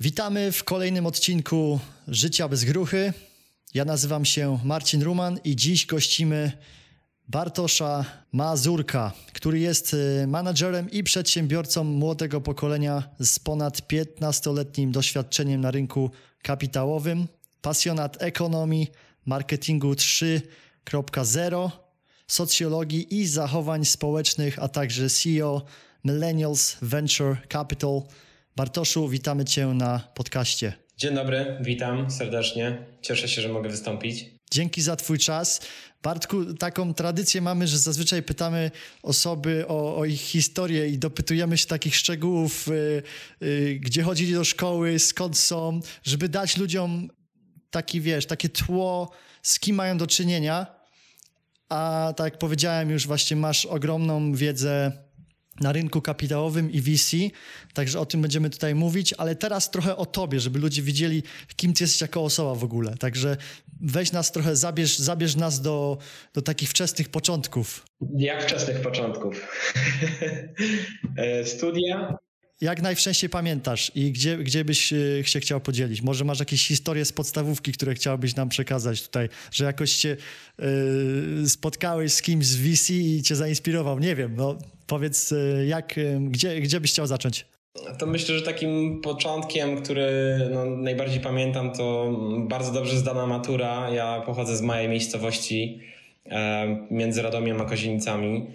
Witamy w kolejnym odcinku Życia bez gruchy. Ja nazywam się Marcin Ruman i dziś gościmy Bartosza Mazurka, który jest y, menadżerem i przedsiębiorcą młodego pokolenia z ponad 15-letnim doświadczeniem na rynku kapitałowym, pasjonat ekonomii, marketingu 3.0, socjologii i zachowań społecznych, a także CEO Millennials Venture Capital. Bartoszu, witamy Cię na podcaście. Dzień dobry, witam serdecznie. Cieszę się, że mogę wystąpić. Dzięki za Twój czas. Bartku, taką tradycję mamy, że zazwyczaj pytamy osoby o, o ich historię i dopytujemy się takich szczegółów, y, y, gdzie chodzili do szkoły, skąd są, żeby dać ludziom taki, wiesz, takie tło, z kim mają do czynienia. A tak jak powiedziałem, już właśnie masz ogromną wiedzę na rynku kapitałowym i VC, także o tym będziemy tutaj mówić, ale teraz trochę o tobie, żeby ludzie widzieli, kim ty jesteś jako osoba w ogóle. Także weź nas trochę, zabierz, zabierz nas do, do takich wczesnych początków. Jak wczesnych początków? E, studia? Jak najwcześniej pamiętasz i gdzie, gdzie byś e, się chciał podzielić? Może masz jakieś historie z podstawówki, które chciałbyś nam przekazać tutaj, że jakoś się y, spotkałeś z kimś z VC i cię zainspirował? Nie wiem, no Powiedz, y, jak, y, gdzie, gdzie byś chciał zacząć? To myślę, że takim początkiem, który no, najbardziej pamiętam, to bardzo dobrze zdana matura. Ja pochodzę z małej miejscowości e, między Radomiem a Kozienicami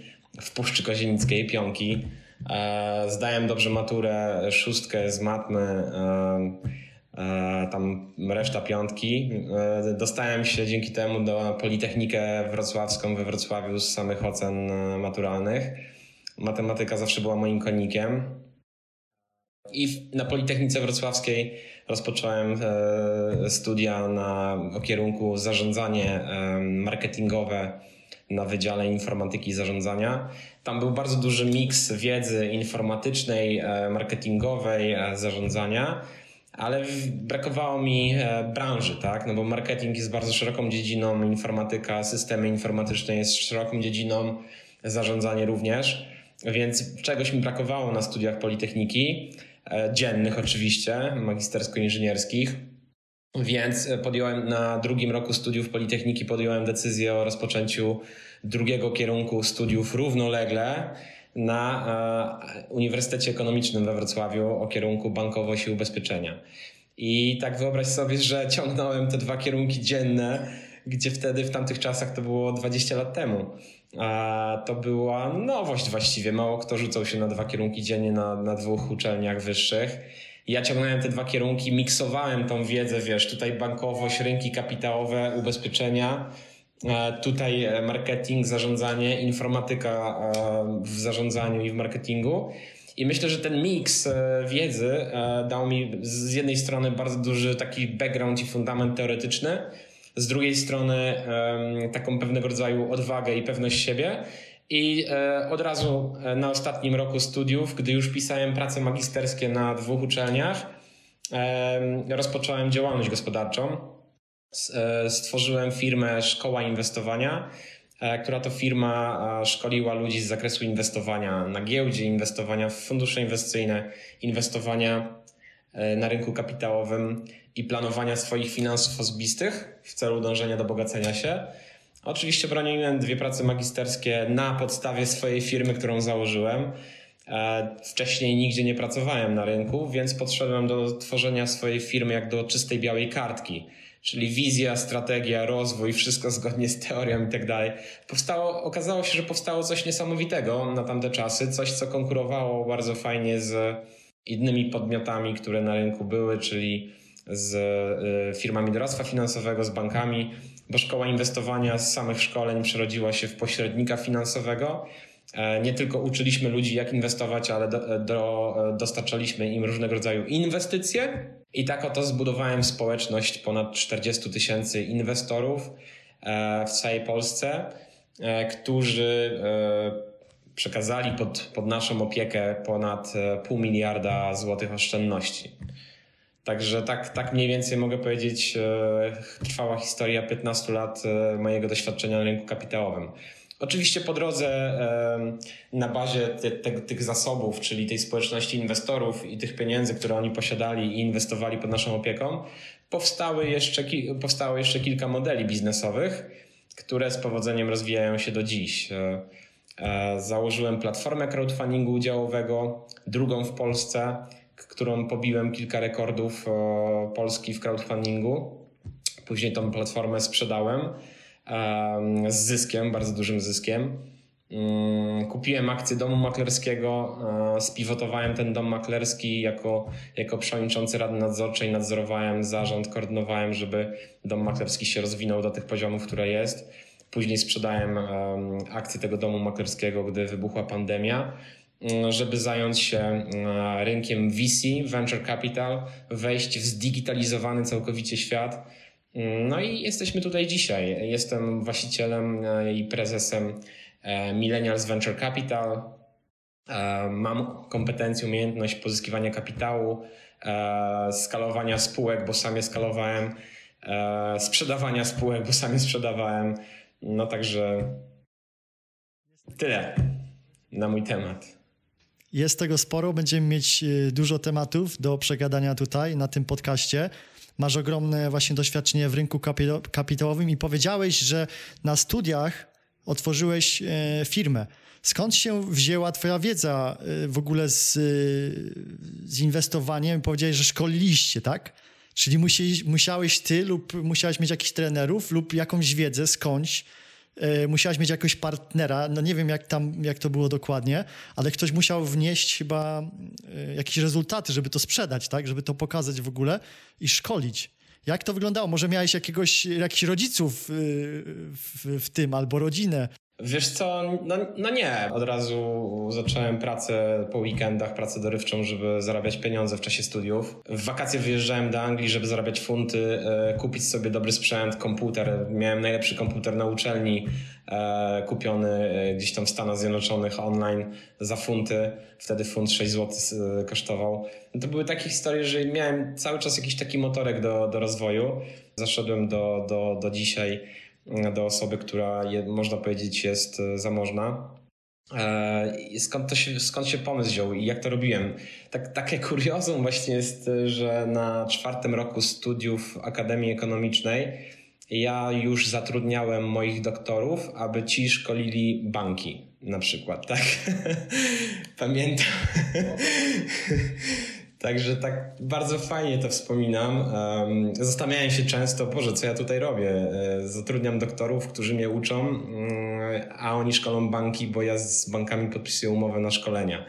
w Puszczy Kozienickiej, Pionki. E, zdałem dobrze maturę, szóstkę z matmy, e, e tam reszta piątki. E, dostałem się dzięki temu do Politechnikę Wrocławską we Wrocławiu z samych ocen e, maturalnych matematyka zawsze była moim konikiem. I na Politechnice Wrocławskiej rozpocząłem e, studia na o kierunku zarządzanie e, marketingowe na Wydziale Informatyki i Zarządzania. Tam był bardzo duży miks wiedzy informatycznej, e, marketingowej, zarządzania, ale brakowało mi branży, tak? No bo marketing jest bardzo szeroką dziedziną, informatyka, systemy informatyczne jest szeroką dziedziną, zarządzanie również. Więc czegoś mi brakowało na studiach Politechniki, e, dziennych oczywiście, magistersko-inżynierskich. Więc podjąłem na drugim roku studiów Politechniki podjąłem decyzję o rozpoczęciu drugiego kierunku studiów równolegle na e, Uniwersytecie Ekonomicznym we Wrocławiu o kierunku bankowość i ubezpieczenia. I tak wyobraź sobie, że ciągnąłem te dwa kierunki dzienne, gdzie wtedy w tamtych czasach to było 20 lat temu. A to była nowość właściwie. Mało kto rzucał się na dwa kierunki dziennie na, na dwóch uczelniach wyższych. Ja ciągnąłem te dwa kierunki, miksowałem tą wiedzę, wiesz, tutaj bankowość, rynki kapitałowe, ubezpieczenia, tutaj e, marketing, zarządzanie, informatyka w zarządzaniu i w marketingu. I myślę, że ten miks e, wiedzy e, dał mi z jednej strony bardzo duży taki background i fundament teoretyczny, z drugiej strony taką pewnego rodzaju odwagę i pewność siebie. I e, od razu e, na ostatnim roku studiów, gdy już pisałem prace magisterskie na dwóch uczelniach, rozpocząłem działalność gospodarczą. E, stworzyłem firmę Szkoła Inwestowania, która to firma szkoliła ludzi z zakresu inwestowania na giełdzie, inwestowania w fundusze inwestycyjne, inwestowania na rynku kapitałowym i planowania swoich finansów osobistych w celu dążenia do bogacenia się. Oczywiście broniłem dwie prace magisterskie na podstawie swojej firmy, którą założyłem. E, wcześniej nigdzie nie pracowałem na rynku, więc podszedłem do tworzenia swojej firmy jak do czystej białej kartki, czyli wizja, strategia, rozwój, wszystko zgodnie z teorią i tak dalej. Powstało, okazało się, że powstało coś niesamowitego na tamte czasy, coś co konkurowało bardzo fajnie z innymi podmiotami, które na rynku były, czyli z y, firmami doradztwa finansowego, z bankami, bo szkoła inwestowania z samych szkoleń przerodziła się w pośrednika finansowego. E, nie tylko uczyliśmy ludzi, jak inwestować, ale do, do, dostarczaliśmy im różnego rodzaju inwestycje. I tak oto zbudowałem społeczność ponad 40 tysięcy inwestorów e, w całej Polsce, e, którzy przekazali pod, pod naszą opiekę ponad pół miliarda złotych oszczędności. Także tak, tak mniej więcej mogę powiedzieć, e, trwała historia 15 lat e, mojego doświadczenia na rynku kapitałowym. Oczywiście po drodze na bazie te, te, tych zasobów, czyli tej społeczności inwestorów i tych pieniędzy, które oni posiadali i inwestowali pod naszą opieką, powstały jeszcze, powstało jeszcze kilka modeli biznesowych, które z powodzeniem rozwijają się do dziś. E, założyłem platformę crowdfundingu udziałowego, drugą w Polsce, którą pobiłem kilka rekordów e, Polski w crowdfundingu. Później tą platformę sprzedałem z zyskiem, bardzo dużym zyskiem. Mm, kupiłem akcję domu maklerskiego, spiwotowałem ten dom maklerski jako, jako przewodniczący Rady Nadzorczej, nadzorowałem zarząd, koordynowałem, żeby dom maklerski się rozwinął do tych poziomów, które jest. Później sprzedałem akcje tego domu maklerskiego, gdy wybuchła pandemia, żeby zająć się rynkiem VC, Venture Capital, wejść w zdigitalizowany całkowicie świat Mm, no i jesteśmy tutaj dzisiaj. Jestem właścicielem e, i prezesem e, Millennials Venture Capital. E, mam kompetencję, umiejętność pozyskiwania kapitału, skalowania spółek, bo sam je skalowałem, sprzedawania spółek, bo sam je sprzedawałem. No także tyle na mój temat. Jest tego sporo, będziemy mieć dużo tematów do przegadania tutaj na tym podcaście masz ogromne właśnie doświadczenie w rynku kapitałowym i powiedziałeś, że na studiach otworzyłeś e, firmę. Skąd się wzięła twoja wiedza e, w ogóle z, z inwestowaniem? Powiedziałeś, że szkoliliście, tak? Czyli musiałeś, musiałeś ty lub musiałeś mieć jakichś trenerów lub jakąś wiedzę skądś, musiałaś mieć jakiegoś partnera, no nie wiem jak tam, jak to było dokładnie, ale ktoś musiał wnieść chyba e, jakieś rezultaty, żeby to sprzedać, tak, żeby to pokazać w ogóle i szkolić. Jak to wyglądało? Może miałeś jakiegoś, jakichś rodziców e, w, w tym albo rodzinę? Wiesz co, no, no, nie. Od razu zacząłem pracę po weekendach, pracę dorywczą, żeby zarabiać pieniądze w czasie studiów. W wakacje wyjeżdżałem do Anglii, żeby zarabiać funty, e, kupić sobie dobry sprzęt, komputer. Miałem najlepszy komputer na uczelni, e, kupiony e, gdzieś tam w Stanach Zjednoczonych online za funty. Wtedy funt 6 zł kosztował. To były takie historie, że miałem cały czas jakiś taki motorek do, do rozwoju. Zaszedłem do, do, do dzisiaj do osoby, która można powiedzieć jest e, zamożna. E, skąd, to się, skąd się pomysł wziął i jak to robiłem? Tak, takie kuriozum właśnie jest, że na czwartym roku studiów Akademii Ekonomicznej ja już zatrudniałem moich doktorów, aby ci szkolili banki na przykład, tak? Pamiętam. Także tak bardzo fajnie to wspominam. Zastanawiałem się często, Boże, co ja tutaj robię? E, zatrudniam doktorów, którzy mnie uczą, mm, a oni szkolą banki, bo ja z bankami podpisuję umowę na szkolenia.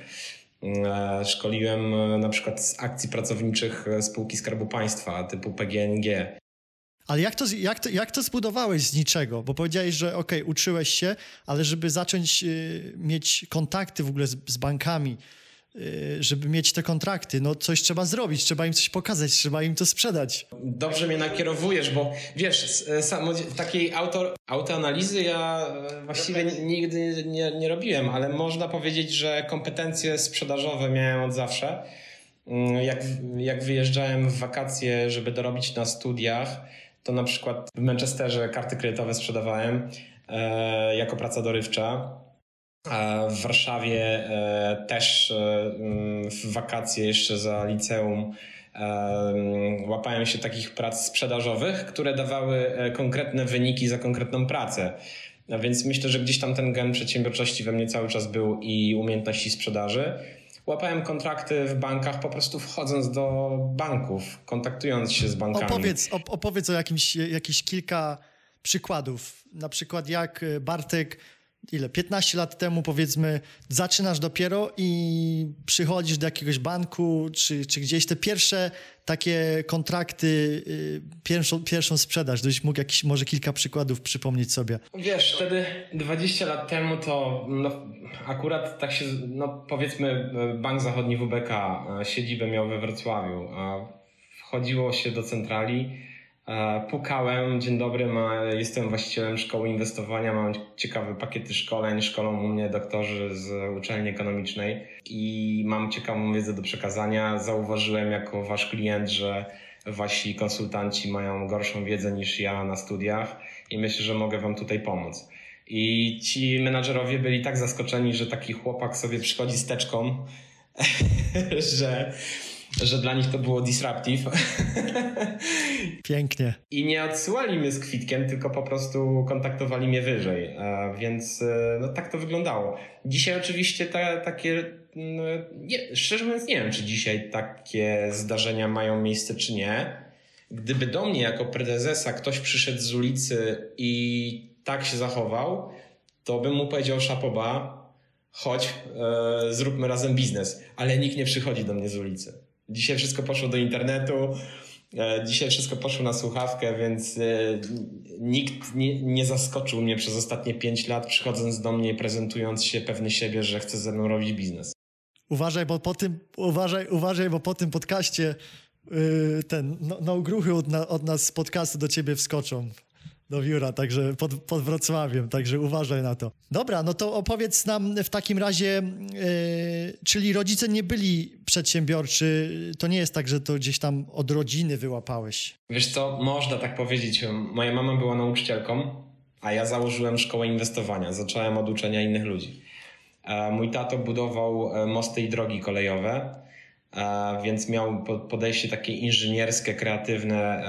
E, szkoliłem e, na przykład z akcji pracowniczych spółki Skarbu Państwa typu PGNG. Ale jak to, jak, to, jak to zbudowałeś z niczego? Bo powiedziałeś, że ok, uczyłeś się, ale żeby zacząć y, mieć kontakty w ogóle z, z bankami, żeby mieć te kontrakty. No coś trzeba zrobić, trzeba im coś pokazać, trzeba im to sprzedać. Dobrze mnie nakierowujesz, bo wiesz, takiej auto, autoanalizy ja e, właściwie nigdy nie, nie robiłem, ale można powiedzieć, że kompetencje sprzedażowe miałem od zawsze. Mm, jak, jak wyjeżdżałem w wakacje, żeby dorobić na studiach, to na przykład w Manchesterze karty kredytowe sprzedawałem e, jako praca dorywcza w Warszawie e, też e, w wakacje jeszcze za liceum e, łapałem się takich prac sprzedażowych, które dawały konkretne wyniki za konkretną pracę. A więc myślę, że gdzieś tam ten gen przedsiębiorczości we mnie cały czas był i umiejętności sprzedaży. Łapałem kontrakty w bankach po prostu wchodząc do banków, kontaktując się z bankami. Opowiedz, opowiedz o jakimś, jakieś kilka przykładów. Na przykład jak Bartek ile, 15 lat temu powiedzmy, zaczynasz dopiero i przychodzisz do jakiegoś banku, czy, czy gdzieś te pierwsze takie kontrakty, y, pierwszą, pierwszą sprzedaż, gdybyś mógł jakiś, może kilka przykładów przypomnieć sobie. Wiesz, wtedy 20 lat temu to no, akurat tak się, no powiedzmy Bank Zachodni WBK e, siedzibę miał we Wrocławiu, a wchodziło się do centrali, pukałem, dzień dobry, jestem właścicielem szkoły inwestowania, mam ciekawe pakiety szkoleń, szkolą u mnie doktorzy z uczelni ekonomicznej i mam ciekawą wiedzę do przekazania. Zauważyłem jako wasz klient, że wasi konsultanci mają gorszą wiedzę niż ja na studiach i myślę, że mogę wam tutaj pomóc. I ci menadżerowie byli tak zaskoczeni, że taki chłopak sobie przychodzi z teczką, że, że dla nich to było disruptive. Pięknie. I nie odsyłali mnie z kwitkiem, tylko po prostu kontaktowali mnie wyżej. Więc e, no, tak to wyglądało. Dzisiaj oczywiście te, takie, no, nie, szczerze mówiąc nie wiem, czy dzisiaj takie zdarzenia mają miejsce, czy nie. Gdyby do mnie jako prezesa ktoś przyszedł z ulicy i tak się zachował, to bym mu powiedział szapoba, chodź, e, zróbmy razem biznes. Ale nikt nie przychodzi do mnie z ulicy. Dzisiaj wszystko poszło do internetu, e, dzisiaj wszystko poszło na słuchawkę, więc e, nikt nie, nie zaskoczył mnie przez ostatnie pięć lat, przychodząc do mnie i prezentując się pewny siebie, że chce ze mną robić biznes. Uważaj, bo po tym, uważaj, uważaj, bo po tym podcaście yy, ten, no, no gruchy od, na, od nas z podcastu do ciebie wskoczą do biura, także pod, pod Wrocławiem, także uważaj na to. Dobra, no to opowiedz nam w takim razie, yy, czyli rodzice nie byli przedsiębiorczy, to nie jest tak, że to gdzieś tam od rodziny wyłapałeś? Wiesz co, można tak powiedzieć. Moja mama była nauczycielką, a ja założyłem szkołę inwestowania. Zacząłem od uczenia innych ludzi. E, mój tato budował e, mosty i drogi kolejowe, więc miał podejście takie inżynierskie, kreatywne,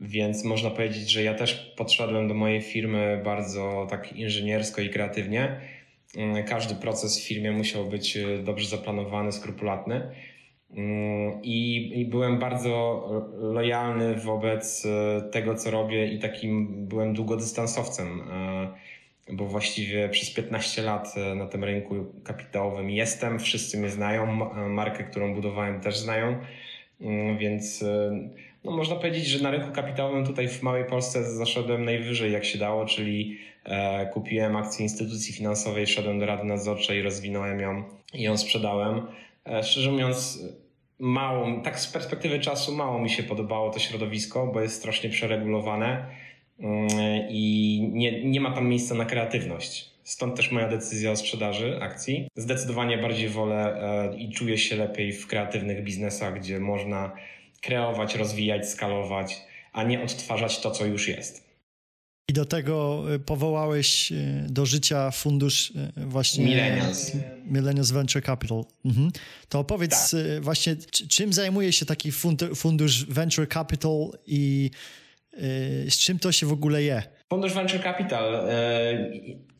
więc można powiedzieć, że ja też podszedłem do mojej firmy bardzo tak inżyniersko i kreatywnie. Mm, każdy proces w firmie musiał być e, dobrze zaplanowany, skrupulatny. Mm, I, I, byłem bardzo lojalny wobec e, tego, co robię, i takim byłem długodystansowcem, bo właściwie przez 15 lat na tym rynku kapitałowym jestem, wszyscy mnie znają, markę, którą budowałem, też znają, mm, więc no można powiedzieć, że na rynku kapitałowym tutaj w małej Polsce zaszedłem najwyżej jak się dało, czyli e, kupiłem akcję instytucji finansowej, szedłem do rady nadzorczej, rozwinąłem ją i ją sprzedałem. E, szczerze mówiąc, mało, tak z perspektywy czasu mało mi się podobało to środowisko, bo jest strasznie przeregulowane mm, i nie, nie ma tam miejsca na kreatywność. Stąd też moja decyzja o sprzedaży akcji. Zdecydowanie bardziej wolę e, i czuję się lepiej w kreatywnych biznesach, gdzie można kreować, rozwijać, skalować, a nie odtwarzać to, co już jest. I do tego y, powołałeś y, do życia fundusz y, właśnie Millennials, Millennials Venture Capital. Mhm. To opowiedz tak. właśnie, czym zajmuje się taki fundusz Venture Capital i z czym to się w ogóle je? Fundusz Venture Capital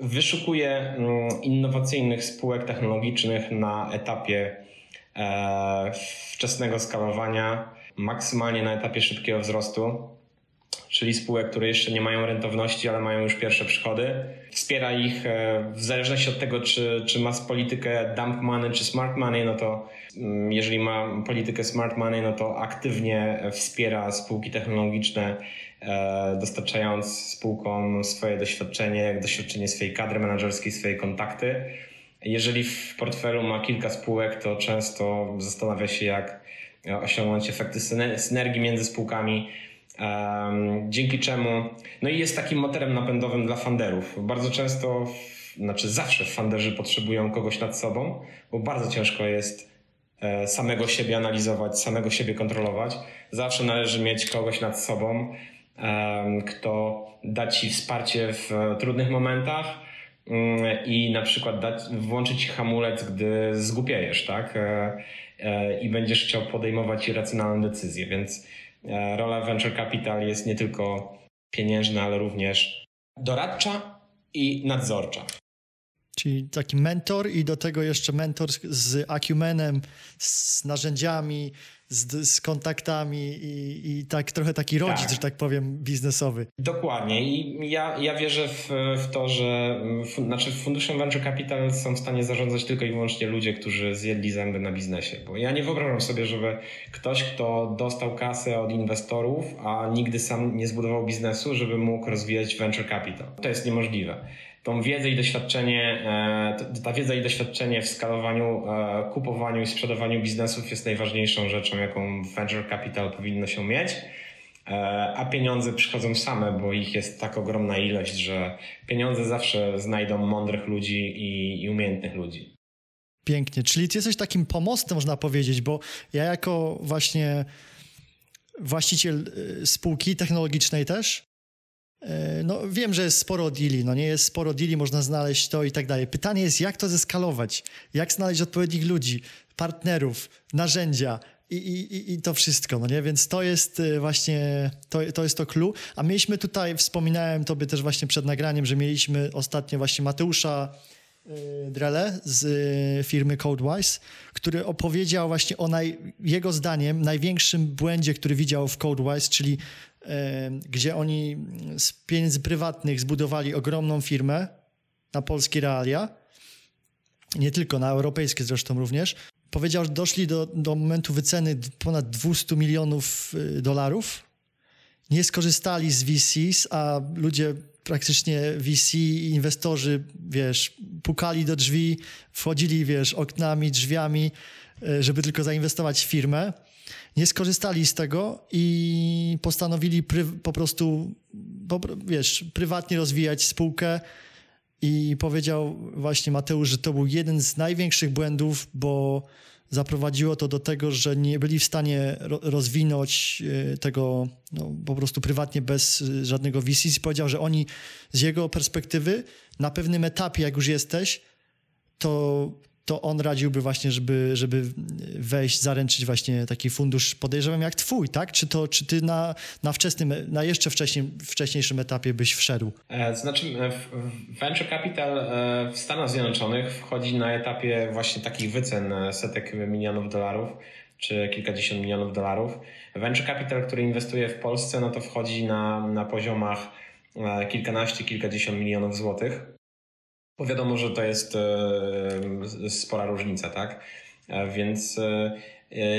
wyszukuje mm, innowacyjnych spółek technologicznych na etapie e, wczesnego skalowania maksymalnie na etapie szybkiego wzrostu, czyli spółek, które jeszcze nie mają rentowności, ale mają już pierwsze przychody. Wspiera ich e, w zależności od tego, czy, czy ma politykę dump money czy smart money, no to mm, jeżeli ma politykę smart money, no to aktywnie wspiera spółki technologiczne, e, dostarczając spółkom swoje doświadczenie, doświadczenie swojej kadry menedżerskiej, swoje kontakty. Jeżeli w portfelu ma kilka spółek, to często zastanawia się, jak osiągnąć efekty synergii między spółkami, dzięki czemu, no i jest takim motorem napędowym dla funderów. Bardzo często, znaczy zawsze funderzy potrzebują kogoś nad sobą, bo bardzo ciężko jest e, samego siebie analizować, samego siebie kontrolować. Zawsze należy mieć kogoś nad sobą, kto da ci wsparcie w trudnych momentach, mm, i na przykład dać, włączyć hamulec, gdy zgupiejesz, tak? E, i będziesz chciał podejmować racjonalne decyzje. Więc e, rola venture capital jest nie tylko pieniężna, ale również doradcza i nadzorcza. Czyli taki mentor i do tego jeszcze mentor z acumenem, z narzędziami, z, z kontaktami i, i, tak trochę taki rodzic, tak. że tak powiem, biznesowy. Dokładnie i ja, ja wierzę w, w to, że w, znaczy funduszem Venture Capital są w stanie zarządzać tylko i wyłącznie ludzie, którzy zjedli zęby na biznesie, bo ja nie wyobrażam sobie, żeby ktoś, kto dostał kasę od inwestorów, a nigdy sam nie zbudował biznesu, żeby mógł rozwijać Venture Capital. To jest niemożliwe tą wiedzę i doświadczenie, e, ta wiedza i doświadczenie w skalowaniu, e, kupowaniu i sprzedawaniu biznesów jest najważniejszą rzeczą, jaką venture capital powinno się mieć. E, a pieniądze przychodzą same, bo ich jest tak ogromna ilość, że pieniądze zawsze znajdą mądrych ludzi i, i umiejętnych ludzi. Pięknie, czyli ty jesteś takim pomostem, można powiedzieć, bo ja jako właśnie właściciel spółki technologicznej też, no, wiem, że jest sporo deali, no nie jest sporo deali, można znaleźć to i tak dalej. Pytanie jest, jak to zeskalować? Jak znaleźć odpowiednich ludzi, partnerów, narzędzia i, i, i to wszystko, no nie? Więc to jest e, właśnie, to, to jest to clue. A mieliśmy tutaj, wspominałem tobie też właśnie przed nagraniem, że mieliśmy ostatnio właśnie Mateusza e, Drele z firmy CodeWise, który opowiedział właśnie o naj, jego zdaniem największym błędzie, który widział w CodeWise, czyli gdzie oni z pieniędzy prywatnych zbudowali ogromną firmę na polskie realia, nie tylko na europejskie zresztą również. Powiedział, że doszli do, do momentu wyceny ponad 200 milionów y, dolarów. Nie skorzystali z VCs, a ludzie praktycznie VC, inwestorzy, wiesz, pukali do drzwi, wchodzili, wiesz, oknami, drzwiami, y, żeby tylko zainwestować w firmę nie skorzystali z tego i postanowili po prostu, wiesz, prywatnie rozwijać spółkę. I powiedział właśnie Mateusz, że to był jeden z największych błędów, bo zaprowadziło to do tego, że nie byli w stanie rozwinąć e, tego no, po prostu prywatnie bez e, żadnego VC. Powiedział, że oni z jego perspektywy na pewnym etapie, jak już jesteś, to to on radziłby właśnie, żeby, żeby wejść, zaręczyć właśnie taki fundusz, podejrzewam jak twój, tak? Czy, to, czy ty na, na wczesnym, na jeszcze wcześniej, wcześniejszym etapie byś wszedł? E, znaczy e, Venture Capital e, w Stanach Zjednoczonych wchodzi na etapie właśnie takich wycen setek milionów dolarów, czy kilkadziesiąt milionów dolarów. Venture Capital, który inwestuje w Polsce, no to wchodzi na, na poziomach kilkanaście, kilkadziesiąt milionów złotych. Bo wiadomo, że to jest e, spora różnica, tak? E, więc e,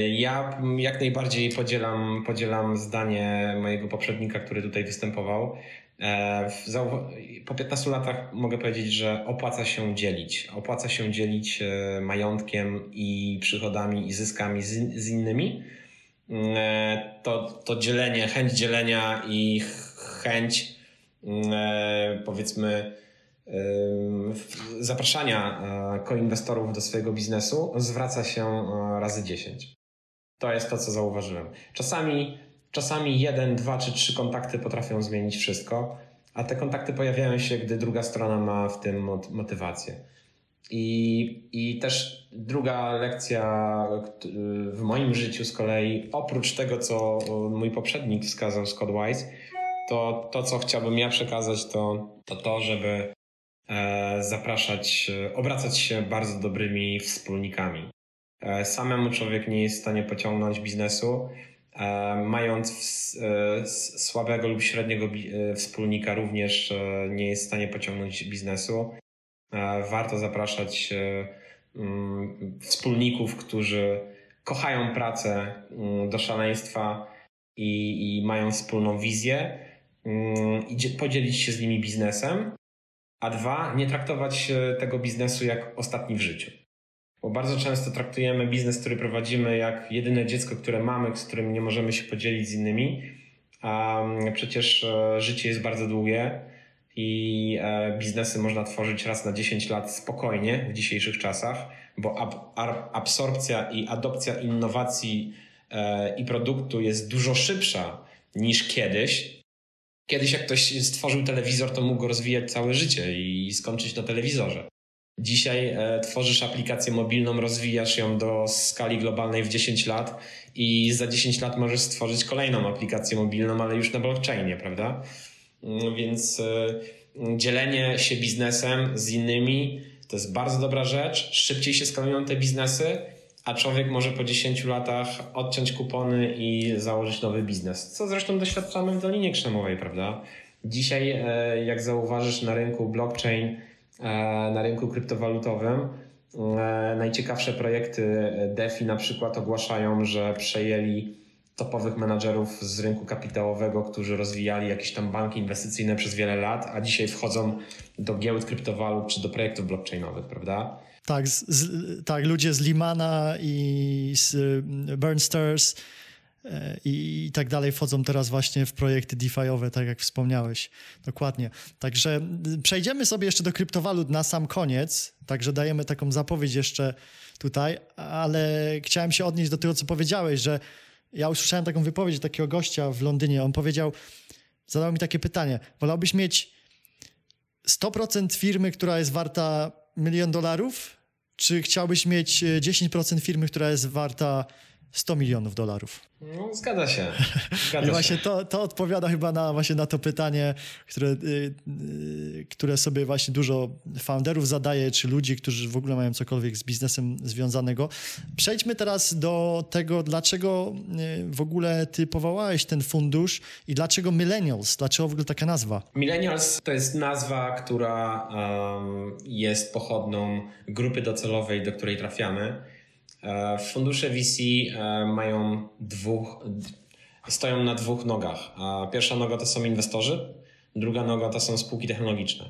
ja jak najbardziej podzielam, podzielam zdanie mojego poprzednika, który tutaj występował. Po 15 latach mogę powiedzieć, że opłaca się dzielić. Opłaca się dzielić majątkiem i przychodami i zyskami z, innymi. To, to dzielenie, chęć dzielenia i chęć powiedzmy zapraszania e, koinwestorów do swojego biznesu zwraca się e, razy 10. To jest to, co zauważyłem. Czasami, czasami jeden, dwa czy trzy kontakty potrafią zmienić wszystko, a te kontakty pojawiają się, gdy druga strona ma w tym motywację. I, I też druga lekcja w moim życiu z kolei, oprócz tego, co mój poprzednik wskazał, Scott Wise, to to, co chciałbym ja przekazać, to to, to żeby zapraszać, e, obracać się bardzo dobrymi wspólnikami. E, samemu człowiek nie jest w stanie pociągnąć biznesu, mając słabego lub średniego wspólnika również nie jest w stanie pociągnąć biznesu. Warto zapraszać mm, wspólników, którzy kochają pracę mm, do szaleństwa i, i mają wspólną wizję mm, i podzielić się z nimi biznesem a dwa, nie traktować tego biznesu jak ostatni w życiu. Bo bardzo często traktujemy biznes, który prowadzimy, jak jedyne dziecko, które mamy, z którym nie możemy się podzielić z innymi. A mm, przecież e, życie jest bardzo długie i e, biznesy można tworzyć raz na 10 lat spokojnie w dzisiejszych czasach, bo absorpcja i adopcja innowacji e, i produktu jest dużo szybsza niż kiedyś. Kiedyś jak ktoś stworzył telewizor, to mógł go rozwijać całe życie i skończyć na telewizorze. Dzisiaj e, tworzysz aplikację mobilną, rozwijasz ją do skali globalnej w 10 lat i za 10 lat możesz stworzyć kolejną aplikację mobilną, ale już na blockchainie, prawda? Mm, więc e, dzielenie się biznesem z innymi to jest bardzo dobra rzecz. Szybciej się skalują te biznesy a człowiek może po 10 latach odciąć kupony i założyć nowy biznes. Co zresztą doświadczamy w Dolinie Krzemowej, prawda? Dzisiaj, e, jak zauważysz, na rynku blockchain, e, na rynku kryptowalutowym, e, najciekawsze projekty DeFi na przykład ogłaszają, że przejęli topowych menadżerów z rynku kapitałowego, którzy rozwijali jakieś tam banki inwestycyjne przez wiele lat, a dzisiaj wchodzą do giełd kryptowalut czy do projektów blockchainowych, prawda? Tak, z, z, tak, ludzie z Limana i z y, Burnsters e, i, i tak dalej wchodzą teraz właśnie w projekty DeFi'owe, tak jak wspomniałeś. Dokładnie. Także y, przejdziemy sobie jeszcze do kryptowalut na sam koniec, także dajemy taką zapowiedź jeszcze tutaj, ale chciałem się odnieść do tego, co powiedziałeś, że ja usłyszałem taką wypowiedź takiego gościa w Londynie. On powiedział, zadał mi takie pytanie. Wolałbyś mieć 100% firmy, która jest warta milion dolarów, czy chciałbyś mieć 10% firmy, która jest warta 100 milionów dolarów. No, zgadza się. Zgadza I właśnie to, to odpowiada chyba na, właśnie na to pytanie, które, y, y, które sobie właśnie dużo founderów zadaje, czy ludzi, którzy w ogóle mają cokolwiek z biznesem związanego. Przejdźmy teraz do tego, dlaczego y, w ogóle ty powołałeś ten fundusz i dlaczego Millennials? Dlaczego w ogóle taka nazwa? Millennials to jest nazwa, która um, jest pochodną grupy docelowej, do której trafiamy. E, fundusze VC e, mają dwóch, stoją na dwóch nogach. Pierwsza noga to są inwestorzy, druga noga to są spółki technologiczne.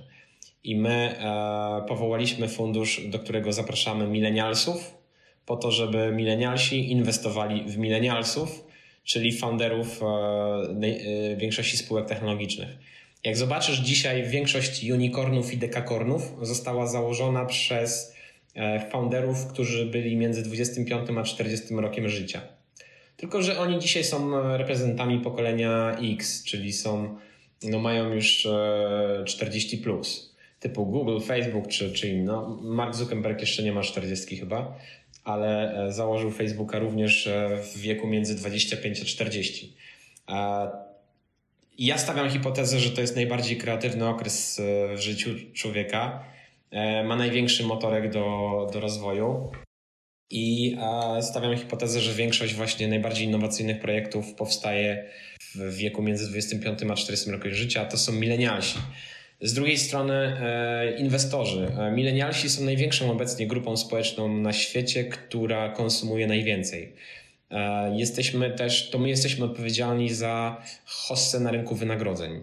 I my e, powołaliśmy fundusz, do którego zapraszamy milenialsów, po to, żeby milenialsi inwestowali w milenialsów, czyli founderów większości spółek technologicznych. Jak zobaczysz dzisiaj, większość unicornów i dekakornów została założona przez E, founderów, którzy byli między 25 a 40 rokiem życia. Tylko, że oni dzisiaj są reprezentantami pokolenia X, czyli są, no mają już 40 e, plus, typu Google, Facebook czy, czy inno. Mark Zuckerberg jeszcze nie ma 40 chyba, ale e, założył Facebooka również w wieku między 25 a 40. Ja stawiam hipotezę, że to jest najbardziej kreatywny okres w życiu człowieka E, ma największy motorek do, do rozwoju. I stawiam hipotezę, że większość właśnie najbardziej innowacyjnych projektów powstaje w wieku między 25 a 40 rokiem życia. To są milenialsi. Z drugiej strony e, inwestorzy. E, milenialsi są największą obecnie grupą społeczną na świecie, która konsumuje najwięcej. Jesteśmy też, to my jesteśmy odpowiedzialni za hossę na rynku wynagrodzeń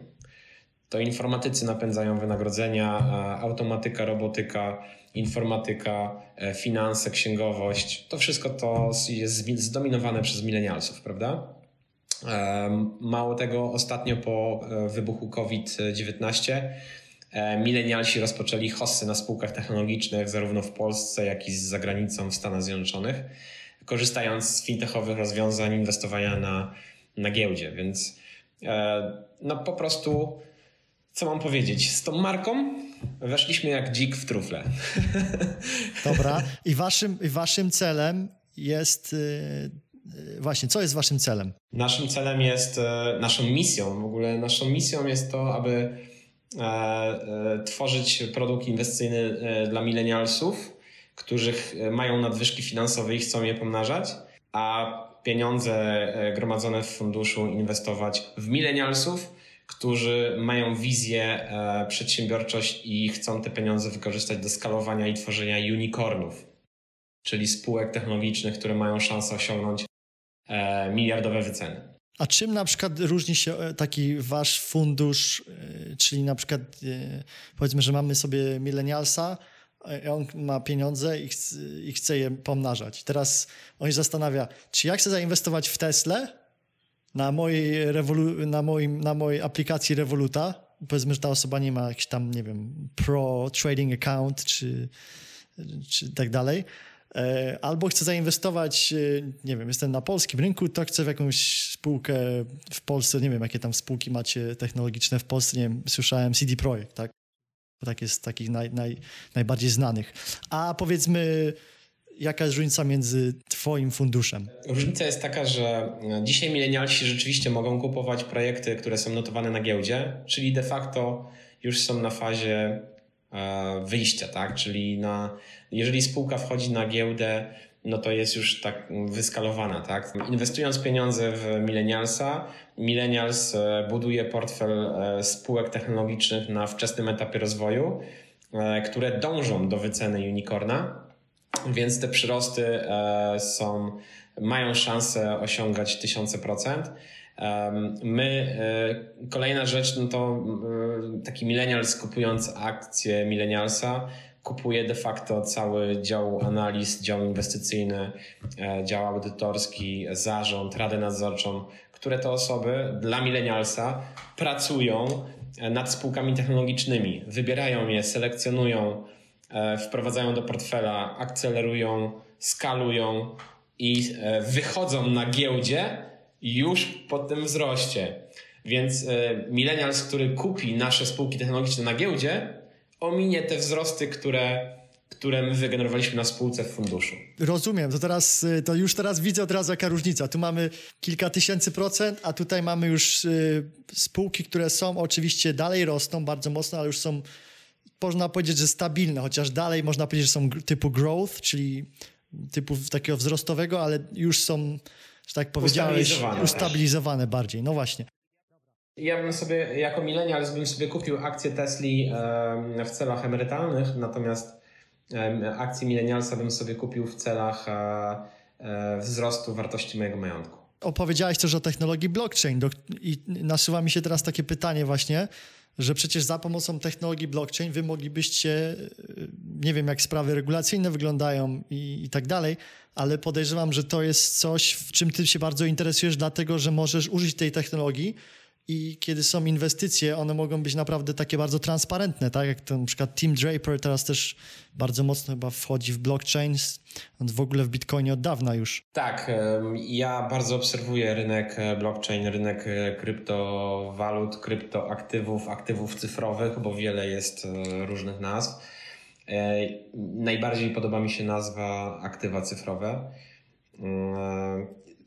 to informatycy napędzają wynagrodzenia, automatyka, robotyka, informatyka, e, finanse, księgowość. To wszystko to jest zdominowane przez milenialsów, prawda? E, mało tego, ostatnio po e, wybuchu COVID-19 milenialsi rozpoczęli hossy na spółkach technologicznych zarówno w Polsce, jak i za granicą w Stanach Zjednoczonych, korzystając z fintechowych rozwiązań inwestowania na, na giełdzie. Więc no po prostu co mam powiedzieć? Z tą marką weszliśmy jak dzik w trufle. Dobra. I waszym, waszym celem jest. Yy, właśnie, co jest waszym celem? Naszym celem jest, yy, naszą misją, w ogóle naszą misją jest to, aby yy, tworzyć produkt inwestycyjny dla milenialsów, którzy mają nadwyżki finansowe i chcą je pomnażać, a pieniądze gromadzone w funduszu inwestować w milenialsów, którzy mają wizję, e, przedsiębiorczość i chcą te pieniądze wykorzystać do skalowania i tworzenia unicornów, czyli spółek technologicznych, które mają szansę osiągnąć e, miliardowe wyceny. A czym na przykład różni się e, taki wasz fundusz, czyli na przykład powiedzmy, że mamy sobie milenialsa, on ma pieniądze i chce, je pomnażać. Teraz on się zastanawia, czy ja chcę zainwestować w Tesla, na mojej, rewolu- na, moim, na mojej aplikacji Revoluta, powiedzmy, że ta osoba nie ma jakiś tam, nie wiem, pro trading account czy, czy tak dalej, e, albo chcę zainwestować, e, nie wiem, jestem na polskim rynku, to chcę w jakąś spółkę w Polsce, nie wiem, jakie tam spółki macie technologiczne w Polsce, nie wiem, słyszałem CD Projekt, tak? Tak jest takich naj, naj, najbardziej znanych. A powiedzmy Jaka jest różnica między Twoim funduszem? Różnica jest taka, że dzisiaj milenialsi rzeczywiście mogą kupować projekty, które są notowane na giełdzie, czyli de facto już są na fazie e, wyjścia, tak? Czyli na, jeżeli spółka wchodzi na giełdę, no to jest już tak wyskalowana, tak? Inwestując pieniądze w milenialsa, millennials e, buduje portfel e, spółek technologicznych na wczesnym etapie rozwoju, które dążą do wyceny unicorna więc te przyrosty e, są, mają szansę osiągać tysiące procent. My, e, kolejna rzecz, no to e, taki millennials kupując akcje millennialsa, kupuje de facto cały dział analiz, dział inwestycyjny, dział audytorski, zarząd, radę nadzorczą, które te osoby dla millennialsa pracują nad spółkami technologicznymi, wybierają je, selekcjonują, wprowadzają do portfela, akcelerują, skalują i e, wychodzą na giełdzie już po tym wzroście. Więc millennials, który kupi nasze spółki technologiczne na giełdzie, ominie te wzrosty, które które my wygenerowaliśmy na spółce w funduszu. Rozumiem, to teraz, y, to już teraz widzę od razu jaka różnica. Tu mamy kilka tysięcy procent, a tutaj mamy już y, spółki, które są oczywiście dalej rosną bardzo mocno, ale już są można powiedzieć, że stabilne, chociaż dalej można powiedzieć, że są typu growth, czyli typu takiego wzrostowego, ale już są, że tak powiedziałeś, ustabilizowane, ustabilizowane bardziej. No właśnie. Ja bym sobie, jako milenial, bym sobie kupił akcję Tesli w celach emerytalnych, natomiast akcji milenialsa bym sobie kupił w celach e, e, wzrostu wartości mojego majątku. Opowiedziałeś też o technologii blockchain i nasuwa mi się teraz takie pytanie właśnie, że przecież za pomocą technologii blockchain wy moglibyście, e, nie wiem jak sprawy regulacyjne wyglądają i, i tak dalej, ale podejrzewam, że to jest coś, w czym ty się bardzo interesujesz, dlatego że możesz użyć tej technologii i kiedy są inwestycje, one mogą być naprawdę takie bardzo transparentne, tak jak to na przykład Tim Draper teraz też bardzo mocno chyba wchodzi w blockchain, w ogóle w Bitcoinie od dawna już. Tak, ja bardzo obserwuję rynek e, blockchain, rynek e, kryptowalut, kryptoaktywów, aktywów cyfrowych, bo wiele jest e, różnych nazw. Najbardziej podoba mi się nazwa aktywa cyfrowe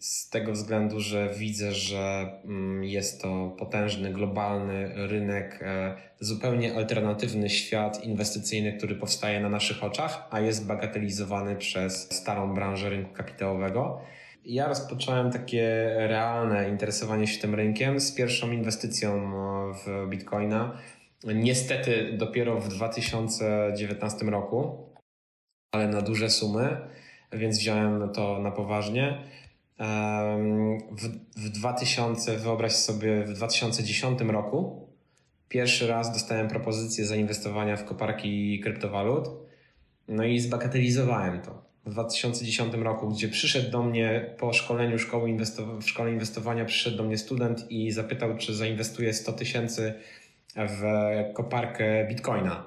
z tego względu, że widzę, że mm, jest to potężny, globalny rynek, e, zupełnie alternatywny świat inwestycyjny, który powstaje na naszych oczach, a jest bagatelizowany przez starą branżę rynku kapitałowego. Ja rozpocząłem takie realne interesowanie się tym rynkiem z pierwszą inwestycją e, w Bitcoina. Niestety dopiero w 2019 roku, ale na duże sumy, więc wziąłem to na poważnie. W, w 2000, wyobraź sobie, w 2010 roku pierwszy raz dostałem propozycję zainwestowania w koparki kryptowalut. No i zbagatelizowałem to. W 2010 roku, gdzie przyszedł do mnie po szkoleniu szkoły inwestow- w szkole inwestowania, przyszedł do mnie student i zapytał, czy zainwestuje 100 tysięcy w koparkę bitcoina.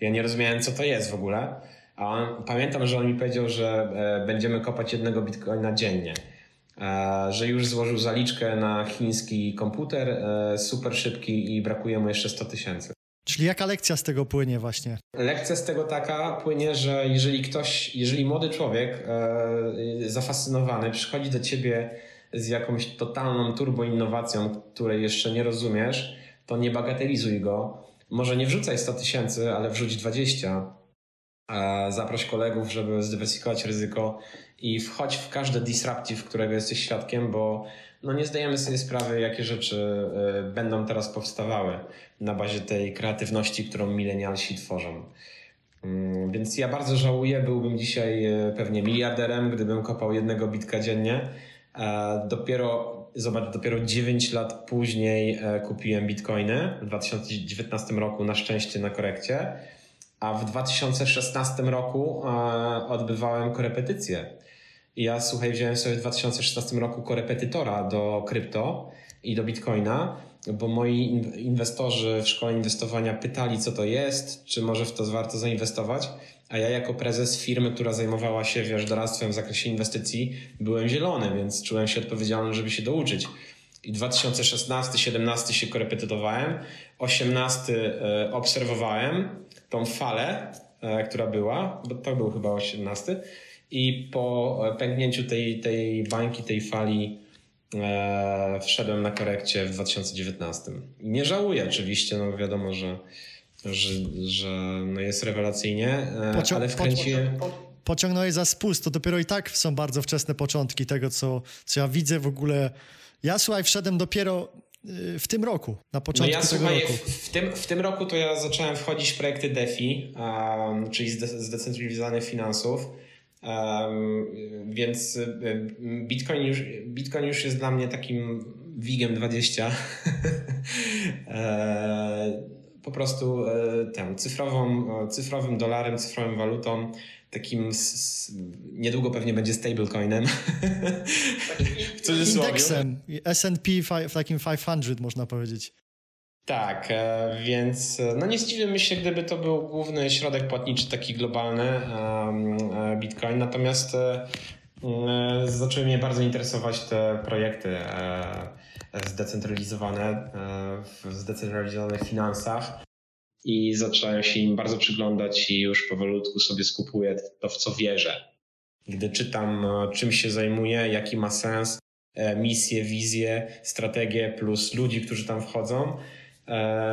Ja nie rozumiałem, co to jest w ogóle. A on, pamiętam, że on mi powiedział, że e, będziemy kopać jednego bitcoina dziennie. E, że już złożył zaliczkę na chiński komputer, e, super szybki i brakuje mu jeszcze 100 tysięcy. Czyli jaka lekcja z tego płynie właśnie? Lekcja z tego taka płynie, że jeżeli ktoś, jeżeli młody człowiek e, zafascynowany przychodzi do ciebie z jakąś totalną turboinnowacją, której jeszcze nie rozumiesz, to nie bagatelizuj go. Może nie wrzucaj 100 tysięcy, ale wrzuć 20. Zaproś kolegów, żeby zdywersyfikować ryzyko i wchodź w każde disruptive, którego jesteś świadkiem, bo no nie zdajemy sobie sprawy, jakie rzeczy y, będą teraz powstawały na bazie tej kreatywności, którą milenialsi tworzą. Mm, więc ja bardzo żałuję, byłbym dzisiaj y, pewnie miliarderem, gdybym kopał jednego bitka dziennie. Dopiero, zobacz, dopiero 9 lat później e, kupiłem bitcoiny w 2019 roku, na szczęście na korekcie, a w 2016 roku e, odbywałem korepetycje ja, słuchaj, wziąłem sobie w 2016 roku korepetytora do krypto i do bitcoina, bo moi inwestorzy w szkole inwestowania pytali, co to jest, czy może w to warto zainwestować. A ja jako prezes firmy, która zajmowała się, wiesz, doradztwem w zakresie inwestycji, byłem zielony, więc czułem się odpowiedzialny, żeby się douczyć. I 2016-17 się korepetytowałem, 18 e, obserwowałem tą falę, e, która była, bo to był chyba 18 i po pęknięciu tej, tej bańki, tej fali e, wszedłem na korekcie w 2019. Nie żałuję oczywiście, no wiadomo, że, że, że no jest rewelacyjnie, e, Pocią ale wkręciłem... Po, pociągnąłeś za spust, to dopiero i tak są bardzo wczesne początki tego, co, co ja widzę w ogóle. Ja słuchaj, wszedłem dopiero w tym roku, na początku no ja, tego słuchaj, roku. W, tym, w tym roku to ja zacząłem wchodzić w projekty DeFi, um, czyli zdecentralizowanych finansów. Um, więc y, Bitcoin już, Bitcoin już jest dla mnie takim WIGiem 20. E, po prostu e, tym cyfrową, cyfrowym dolarem, cyfrową walutą, takim niedługo pewnie będzie stablecoinem. Indeksem, S&P w takim 500 można powiedzieć. Tak, e, więc e, no nie zdziwiłbym się, gdyby to był główny środek płatniczy, taki globalny e, Bitcoin. Natomiast zaczęły mnie bardzo interesować te projekty zdecentralizowane w zdecentralizowanych finansach i zacząłem się im bardzo przyglądać i już powolutku sobie skupuję to, w co wierzę. Gdy czytam, czym się zajmuję, jaki ma sens, misję, wizję, strategię plus ludzi, którzy tam wchodzą,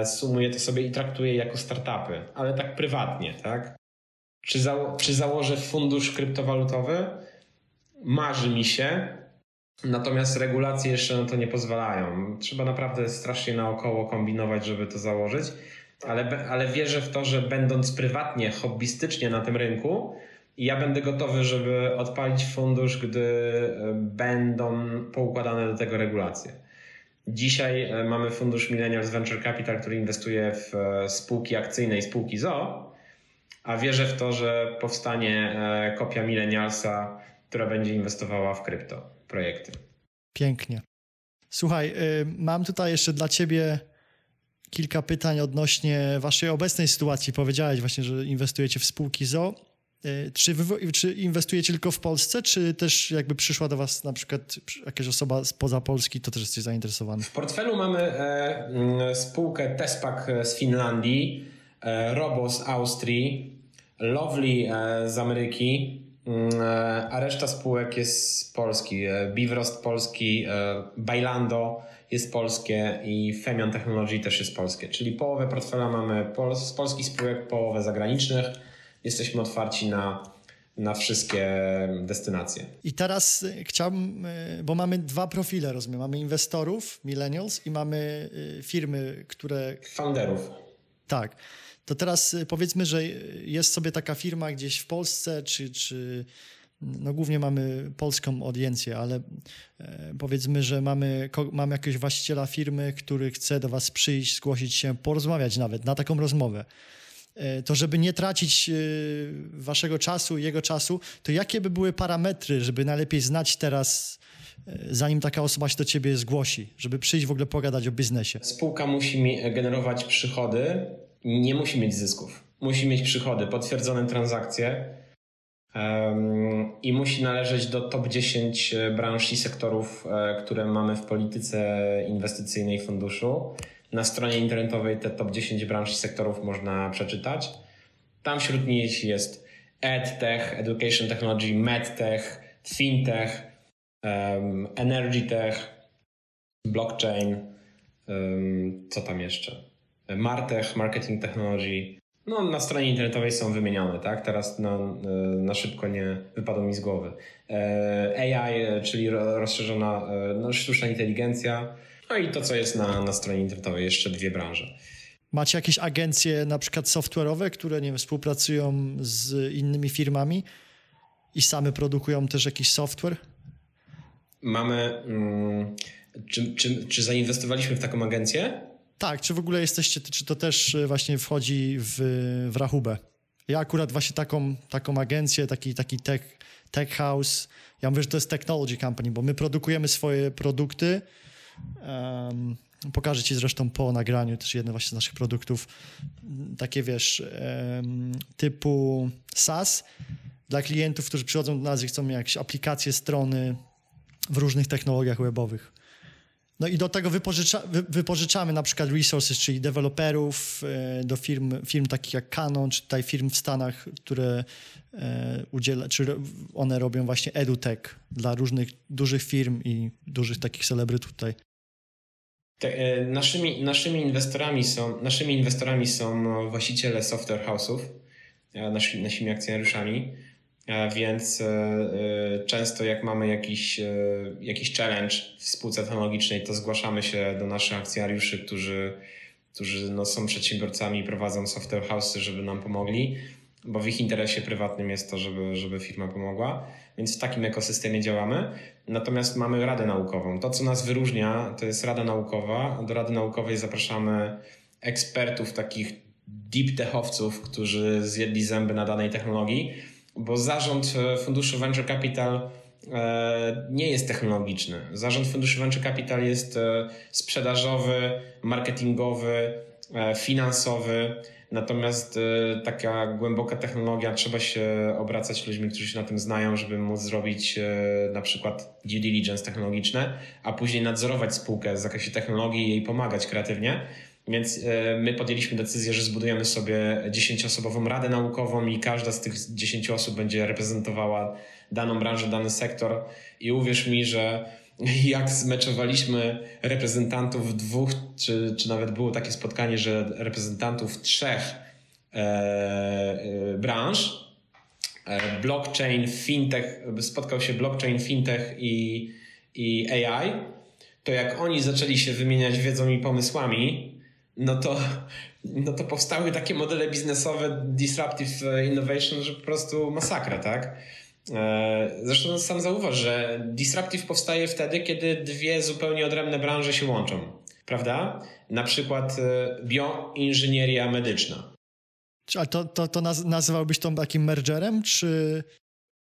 sumuję to sobie i traktuję jako startupy, ale tak prywatnie, tak? Czy, czy założę fundusz kryptowalutowy? Marzy mi się, natomiast regulacje jeszcze na to nie pozwalają. Trzeba naprawdę strasznie naokoło kombinować, żeby to założyć, ale, ale wierzę w to, że będąc prywatnie, hobbystycznie na tym rynku, ja będę gotowy, żeby odpalić fundusz, gdy e, będą poukładane do tego regulacje. Dzisiaj e, mamy fundusz Millennials Venture Capital, który inwestuje w e, spółki akcyjne i spółki ZO, a wierzę w to, że powstanie kopia Millennialsa, która będzie inwestowała w krypto projekty. Pięknie. Słuchaj, y, mam tutaj jeszcze dla ciebie kilka pytań odnośnie waszej obecnej sytuacji. Powiedziałeś właśnie, że inwestujecie w spółki ZO. Y, czy, czy inwestujecie tylko w Polsce, czy też jakby przyszła do was na przykład jakaś osoba spoza Polski, to też jesteś zainteresowany? W portfelu mamy e, mm, spółkę Tespak z Finlandii, E, Robo z Austrii, Lovely e, z Ameryki, mm, e, a reszta spółek jest z Polski. Bivrost polski, Bailando jest polskie i Femion Technology też jest polskie. Czyli połowę portfela mamy z polskich spółek, połowę zagranicznych. Jesteśmy otwarci na, na wszystkie destynacje. I teraz chciałbym, bo mamy dwa profile, rozumiem. Mamy inwestorów, millennials i mamy firmy, które... Founderów. Tak. To teraz powiedzmy, że jest sobie taka firma gdzieś w Polsce, czy, czy no głównie mamy polską audiencję, ale e, powiedzmy, że mamy, mamy jakiegoś właściciela firmy, który chce do Was przyjść, zgłosić się, porozmawiać nawet na taką rozmowę. E, to żeby nie tracić e, Waszego czasu, jego czasu, to jakie by były parametry, żeby najlepiej znać teraz zanim taka osoba się do ciebie zgłosi, żeby przyjść w ogóle pogadać o biznesie? Spółka musi generować przychody nie musi mieć zysków. Musi mieć przychody, potwierdzone transakcje i musi należeć do top 10 branż i sektorów, e, które mamy w polityce inwestycyjnej funduszu. Na stronie internetowej te top 10 branż i sektorów można przeczytać. Tam wśród nich jest EdTech, Education Technology, MedTech, FinTech, um, Energy Tech, Blockchain, co tam jeszcze? Martech, Marketing Technology. No, na stronie internetowej są wymienione, tak? Teraz na, na szybko nie wypadło mi z głowy. E, AI, czyli rozszerzona no, sztuczna inteligencja. No i to, co jest na, na stronie internetowej, jeszcze dwie branże. Macie jakieś agencje, na przykład software'owe, które nie wiem, współpracują z innymi firmami i same produkują też jakiś software? Mamy. Mm, czy, czy, czy zainwestowaliśmy w taką agencję? Tak, czy w ogóle jesteście, czy to też e, właśnie wchodzi w, w rachubę? Ja akurat właśnie taką, taką agencję, taki, taki tech, tech house, ja mówię, że to jest technology company, bo my produkujemy swoje produkty. Um, pokażę ci zresztą po nagraniu też jedne właśnie z naszych produktów, takie wiesz, typu SaaS dla klientów, którzy przychodzą do nas i chcą jakieś aplikacje, strony w różnych technologiach webowych. No i do tego wypożycza, wy, wypożyczamy na przykład resources, czyli deweloperów e, do firm, firm takich jak Canon, czy tutaj firm w Stanach, które e, udziela, czy one robią właśnie edutech dla różnych dużych firm i dużych takich celebrytów tutaj. E, naszymi, naszymi, inwestorami są, naszymi inwestorami są właściciele software house'ów, naszymi, naszymi akcjonariuszami. Więc e, e, często jak mamy jakiś, e, jakiś challenge w spółce technologicznej, to zgłaszamy się do naszych akcjonariuszy, którzy, którzy no są przedsiębiorcami i prowadzą software house'y, żeby nam pomogli, bo w ich interesie prywatnym jest to, żeby, żeby firma pomogła. Więc w takim ekosystemie działamy. Natomiast mamy Radę Naukową. To, co nas wyróżnia, to jest Rada Naukowa. Do Rady Naukowej zapraszamy ekspertów, takich deep techowców, którzy zjedli zęby na danej technologii bo zarząd e, funduszu Venture Capital e, nie jest technologiczny. Zarząd funduszu Venture Capital jest e, sprzedażowy, marketingowy, finansowy. Natomiast taka głęboka technologia, trzeba się obracać ludźmi, którzy się na tym znają, żeby móc zrobić na przykład due diligence technologiczne, a później nadzorować spółkę z zakresie technologii i jej pomagać kreatywnie. Więc y, my podjęliśmy decyzję, że zbudujemy sobie dziesięcioosobową radę naukową i każda z tych dziesięciu osób będzie reprezentowała daną branżę, dany sektor. I uwierz mi, że jak zmeczowaliśmy reprezentantów dwóch, czy, czy nawet było takie spotkanie, że reprezentantów trzech e, e, branż, e, blockchain, fintech, spotkał się blockchain, fintech i, i AI, to jak oni zaczęli się wymieniać wiedzą i pomysłami, no to, no to powstały takie modele biznesowe, disruptive innovation, że po prostu masakra, tak? E, zresztą sam zauważ, że disruptive powstaje wtedy, kiedy dwie zupełnie odrębne branże się łączą, prawda? Na przykład e, bioinżynieria medyczna. A to, to, to nazywałbyś to takim mergerem, czy...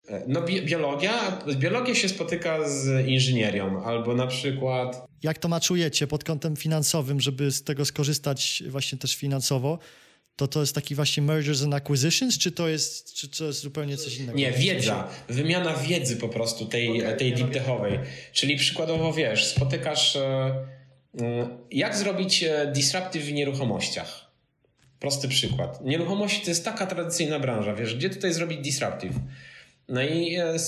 E, no bi biologia, biologia się spotyka z inżynierią, albo na przykład... Jak to maczujecie pod kątem finansowym, żeby z tego skorzystać właśnie też finansowo? to to jest taki właśnie mergers and acquisitions, czy to jest, czy to jest zupełnie coś innego? Nie, wiedza. Wymiana wiedzy po prostu tej, okay, tej deep techowej. Czyli przykładowo wiesz, spotykasz e, mm, jak zrobić e, disruptive w nieruchomościach. Prosty przykład. Nieruchomości to jest taka tradycyjna branża, wiesz, gdzie tutaj zrobić disruptive? No i e,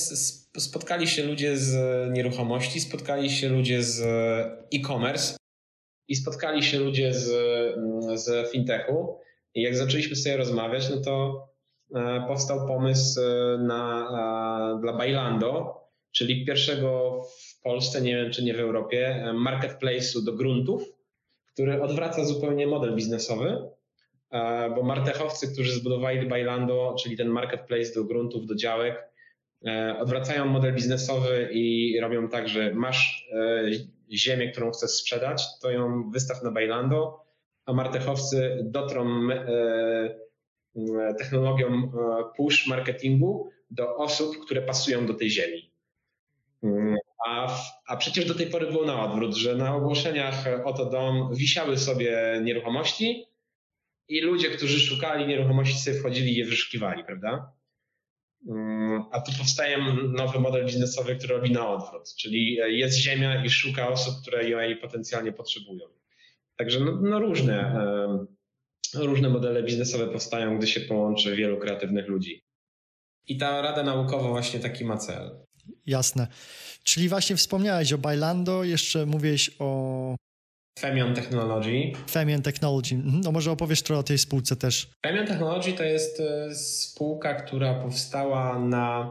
spotkali się ludzie z nieruchomości, spotkali się ludzie z e-commerce i spotkali się ludzie z, mm, z fintechu. I jak zaczęliśmy sobie rozmawiać, no to e, powstał pomysł e, na, dla Bailando, czyli pierwszego w Polsce, nie wiem czy nie w Europie, marketplace'u do gruntów, który odwraca zupełnie model biznesowy, bo martechowcy, którzy zbudowali Bailando, czyli ten marketplace do gruntów, do działek, odwracają model biznesowy i robią tak, że masz ziemię, którą chcesz sprzedać, to ją wystaw na Bailando, a martechowcy dotrą e, e, technologią e, push marketingu do osób, które pasują do tej ziemi. Mm, a, a przecież do tej pory było na odwrót, że na ogłoszeniach oto dom wisiały sobie nieruchomości i ludzie, którzy szukali nieruchomości, sobie wchodzili i je wyszukiwali, prawda? Mm, a tu powstaje nowy model biznesowy, który robi na odwrót, czyli jest ziemia i szuka osób, które jej potencjalnie potrzebują. Także no, no różne, różne modele biznesowe powstają, gdy się połączy wielu kreatywnych ludzi. I ta rada naukowa właśnie taki ma cel. Jasne. Czyli właśnie wspomniałeś o Bailando, jeszcze mówiłeś o... Femion Technology. Femion Technology. Mhm. No może opowiesz trochę o tej spółce też. Femion Technology to jest e, spółka, która powstała na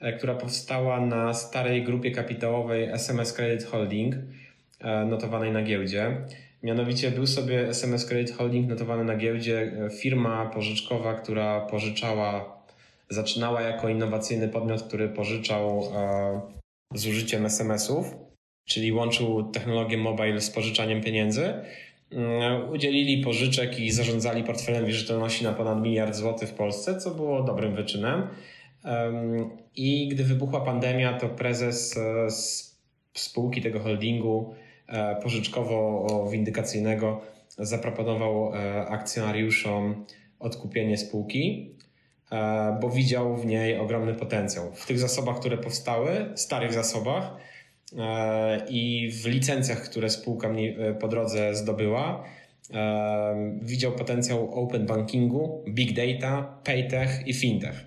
e, która powstała na starej grupie kapitałowej SMS Credit Holding, e, notowanej na giełdzie. Mianowicie był sobie SMS Credit Holding notowany na giełdzie, firma pożyczkowa, która pożyczała, zaczynała jako innowacyjny podmiot, który pożyczał z użyciem SMS-ów, czyli łączył technologię mobile z pożyczaniem pieniędzy. Mm, udzielili pożyczek i zarządzali portfelem wierzytelności na ponad miliard złotych w Polsce, co było dobrym wyczynem. I gdy wybuchła pandemia, to prezes e, spółki tego holdingu E, pożyczkowo-windykacyjnego zaproponował e, akcjonariuszom odkupienie spółki, bo widział w niej ogromny potencjał. W tych zasobach, które powstały, starych zasobach i w licencjach, które spółka po drodze zdobyła, widział potencjał open bankingu, big data, paytech i fintech.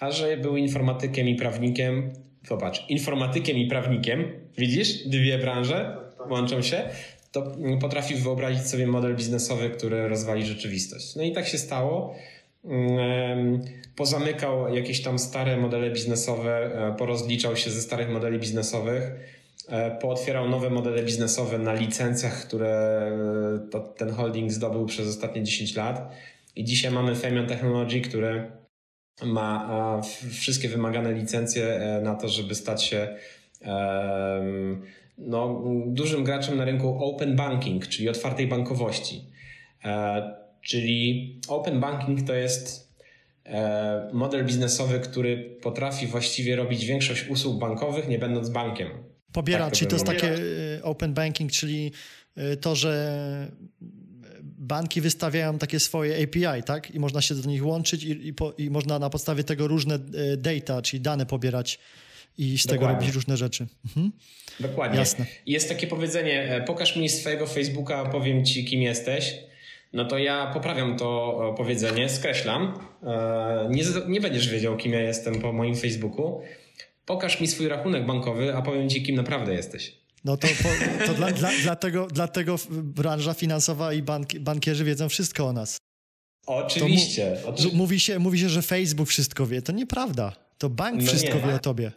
A że był informatykiem i prawnikiem, zobacz, informatykiem i prawnikiem, widzisz, dwie branże, łączą się, to potrafi wyobrazić sobie model biznesowy, który rozwali rzeczywistość. No i tak się stało. Pozamykał jakieś tam stare modele biznesowe, e, porozliczał się ze starych modeli biznesowych, e, pootwierał nowe modele biznesowe na licencjach, które e, ten holding zdobył przez ostatnie 10 lat. I dzisiaj mamy Femion Technology, który ma wszystkie wymagane licencje na to, żeby stać się no, dużym graczem na rynku open banking, czyli otwartej bankowości. E, czyli open banking to jest e, model biznesowy, który potrafi właściwie robić większość usług bankowych, nie będąc bankiem. Pobiera, tak, czyli to jest takie e, open banking, czyli to, że banki wystawiają takie swoje API, tak? I można się do nich łączyć i, i, po, i można na podstawie tego różne e, data, czyli dane pobierać i z Dokładnie. tego robić różne rzeczy. Mhm. Dokładnie. Jasne. Jest takie powiedzenie, e, pokaż mi swojego Facebooka, powiem ci kim jesteś. No to ja poprawiam to e, powiedzenie, skreślam. Nie, nie będziesz wiedział, kim ja jestem po moim Facebooku. Pokaż mi swój rachunek bankowy, a powiem ci, kim naprawdę jesteś. No to, po, to dla, dla, dlatego, dlatego branża finansowa i bank, bankierzy wiedzą wszystko o nas. Oczywiście. Mu, mówi, się, mówi się, że Facebook wszystko wie. To nieprawda. To bank no wszystko nie. wie o tobie.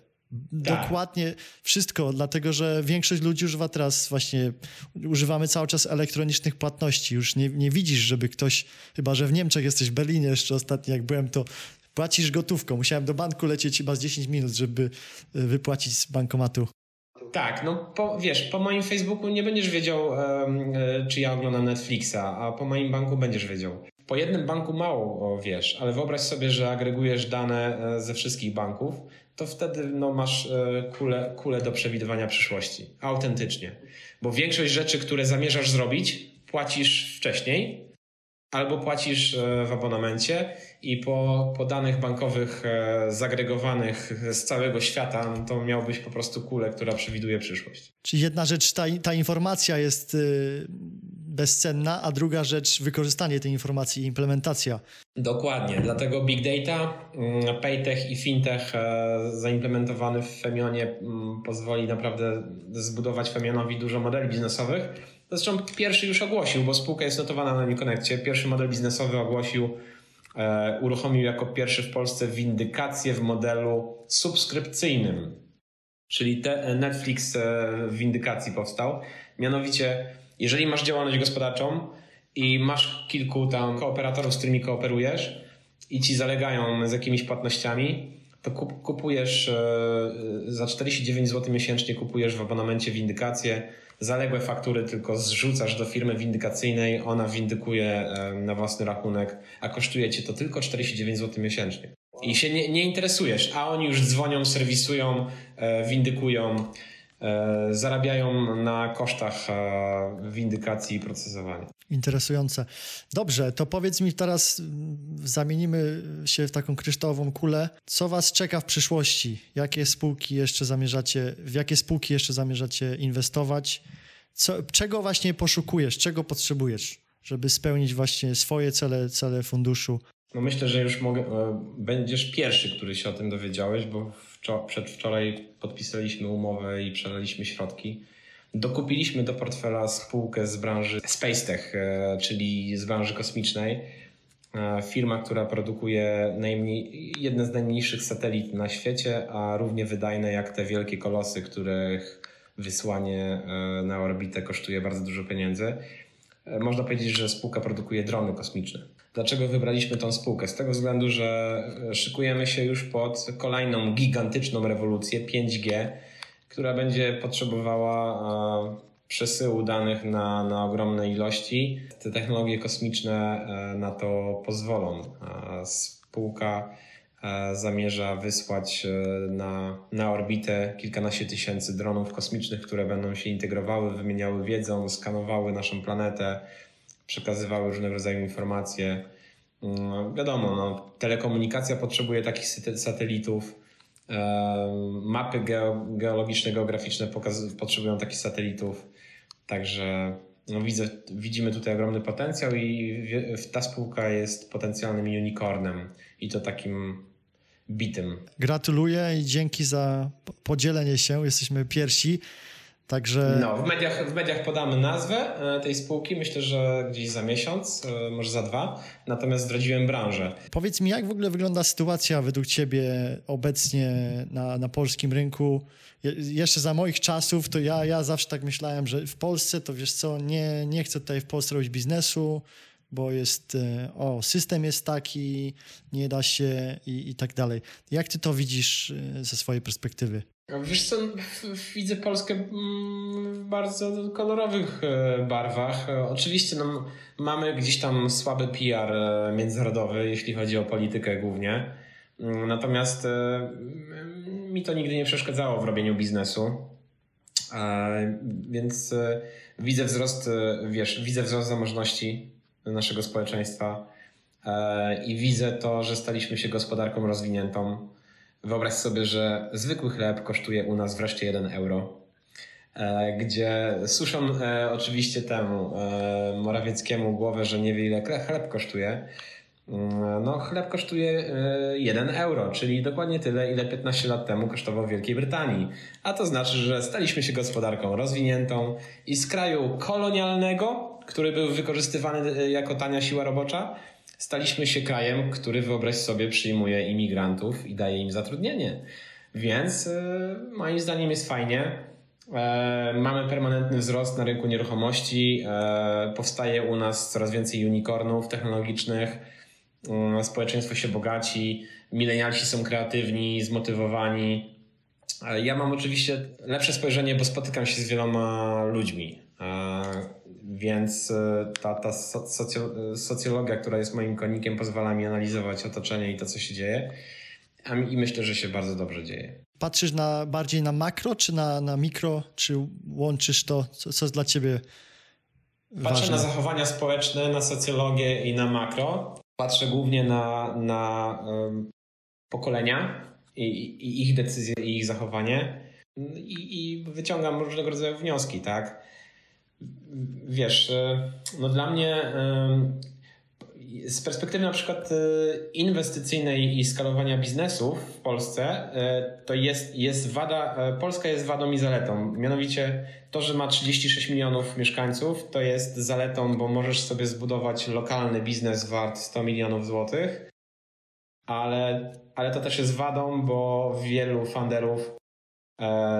Tak. Dokładnie wszystko, dlatego że większość ludzi używa teraz właśnie, używamy cały czas elektronicznych płatności. Już nie, nie widzisz, żeby ktoś, chyba że w Niemczech jesteś, w Berlinie jeszcze ostatnio jak byłem, to płacisz gotówką. Musiałem do banku lecieć chyba z 10 minut, żeby e, wypłacić z bankomatu. Tak, no po, wiesz, po moim Facebooku nie będziesz wiedział, um, czy ja oglądam Netflixa, a po moim banku będziesz wiedział. Po jednym banku mało wiesz, ale wyobraź sobie, że agregujesz dane e, ze wszystkich banków, to wtedy no, masz kulę, kulę do przewidywania przyszłości. Autentycznie. Bo większość rzeczy, które zamierzasz zrobić, płacisz wcześniej, albo płacisz w abonamencie i po, po danych bankowych e, zagregowanych z całego świata, no to miałbyś po prostu kulę, która przewiduje przyszłość. Czyli jedna rzecz, ta, ta informacja jest y, bezcenna, a druga rzecz wykorzystanie tej informacji i implementacja. Dokładnie, dlatego big data, mm, paytech i fintech e, zaimplementowany w Femionie mm, pozwoli naprawdę zbudować Femionowi dużo modeli biznesowych. Zresztą pierwszy już ogłosił, bo spółka jest notowana na Uniconnectie. Pierwszy model biznesowy ogłosił E, uruchomił jako pierwszy w Polsce windykację w modelu subskrypcyjnym. Czyli te, Netflix e, w windykacji powstał. Mianowicie, jeżeli masz działalność gospodarczą i masz kilku tam kooperatorów, z którymi kooperujesz i ci zalegają z jakimiś płatnościami, to kupujesz e, za 49 zł miesięcznie kupujesz w abonamencie windykację zaległe faktury tylko zrzucasz do firmy windykacyjnej, ona windykuje na własny rachunek, a kosztuje cię to tylko 49 zł miesięcznie. I się nie, nie interesujesz, a oni już dzwonią, serwisują, e, windykują, e, zarabiają na kosztach e, windykacji i procesowania. Interesujące. Dobrze, to powiedz mi teraz, mm, zamienimy się w taką kryształową kulę. Co Was czeka w przyszłości? Jakie spółki jeszcze zamierzacie, w jakie spółki jeszcze zamierzacie inwestować? Co, czego właśnie poszukujesz, czego potrzebujesz, żeby spełnić właśnie swoje cele, cele funduszu? No myślę, że już mogę, e, będziesz pierwszy, który się o tym dowiedziałeś, bo przedwczoraj podpisaliśmy umowę i przelaliśmy środki Dokupiliśmy do portfela spółkę z branży SpaceTech, e, czyli z branży kosmicznej. E, firma, która produkuje najmniej, jedne z najmniejszych satelit na świecie, a równie wydajne jak te wielkie kolosy, których wysłanie e, na orbitę kosztuje bardzo dużo pieniędzy. Można powiedzieć, że spółka produkuje drony kosmiczne. Dlaczego wybraliśmy tą spółkę? Z tego względu, że szykujemy się już pod kolejną gigantyczną rewolucję 5G, która będzie potrzebowała przesyłu danych na, na ogromne ilości. Te technologie kosmiczne e, na to pozwolą. Spółka e, zamierza wysłać e, na, na orbitę kilkanaście tysięcy dronów kosmicznych, które będą się integrowały, wymieniały wiedzą, skanowały naszą planetę, przekazywały różnego rodzaju informacje. Mm, wiadomo, no, telekomunikacja potrzebuje takich satelitów Mapy geologiczne, geograficzne potrzebują takich satelitów. Także no widzę, widzimy tutaj ogromny potencjał i ta spółka jest potencjalnym unicornem i to takim bitym. Gratuluję i dzięki za podzielenie się. Jesteśmy pierwsi. Także... No, w mediach, w mediach podamy nazwę e, tej spółki, myślę, że gdzieś za miesiąc, e, może za dwa, natomiast zdradziłem branżę. Powiedz mi, jak w ogóle wygląda sytuacja według Ciebie obecnie na, na polskim rynku? Je, jeszcze za moich czasów to ja, ja zawsze tak myślałem, że w Polsce to wiesz co, nie, nie chcę tutaj w Polsce robić biznesu, bo jest, e, o, system jest taki, nie da się i, i tak dalej. Jak Ty to widzisz ze swojej perspektywy? Wiesz co, widzę Polskę mm, w bardzo kolorowych e, barwach. E, oczywiście no, mamy gdzieś tam słaby PR e, międzynarodowy, jeśli chodzi o politykę głównie. Mm, natomiast mi to nigdy nie przeszkadzało w robieniu biznesu. Więc widzę wzrost, wiesz, widzę wzrost zamożności naszego społeczeństwa i widzę to, że staliśmy się gospodarką rozwiniętą. Wyobraź sobie, że zwykły chleb kosztuje u nas wreszcie 1 euro, e, gdzie suszą oczywiście temu Morawieckiemu głowę, że nie wie ile chleb kosztuje. Mm, no, chleb kosztuje 1 euro, czyli dokładnie tyle, ile 15 lat temu kosztował w Wielkiej Brytanii. A to znaczy, że staliśmy się gospodarką rozwiniętą i z kraju kolonialnego który był wykorzystywany e, jako tania siła robocza, staliśmy się krajem, który wyobraź sobie przyjmuje imigrantów i daje im zatrudnienie. Więc e, moim zdaniem jest fajnie. E, mamy permanentny wzrost na rynku nieruchomości. Powstaje u nas coraz więcej unicornów technologicznych. Społeczeństwo się bogaci. Milenialsi są kreatywni, zmotywowani. Ja mam oczywiście lepsze spojrzenie, bo spotykam się z wieloma ludźmi więc e, ta, ta socjo, socjologia, która jest moim konikiem, pozwala mi analizować otoczenie i to, co się dzieje. I myślę, że się bardzo dobrze dzieje. Patrzysz na, bardziej na makro, czy na, na mikro, czy łączysz to? Co, co jest dla ciebie Patrzę ważne? na zachowania społeczne, na socjologię i na makro. Patrzę głównie na, na um, pokolenia i, i, ich decyzje i ich zachowanie i, i wyciągam różnego rodzaju wnioski, tak? Wiesz, e, no dla mnie e, z perspektywy na przykład e, inwestycyjnej i skalowania biznesów w Polsce, to jest, jest wada, Polska jest wadą i zaletą. Mianowicie to, że ma 36 milionów mieszkańców, to jest zaletą, bo możesz sobie zbudować lokalny biznes wart 100 milionów złotych, ale, ale to też jest wadą, bo wielu funderów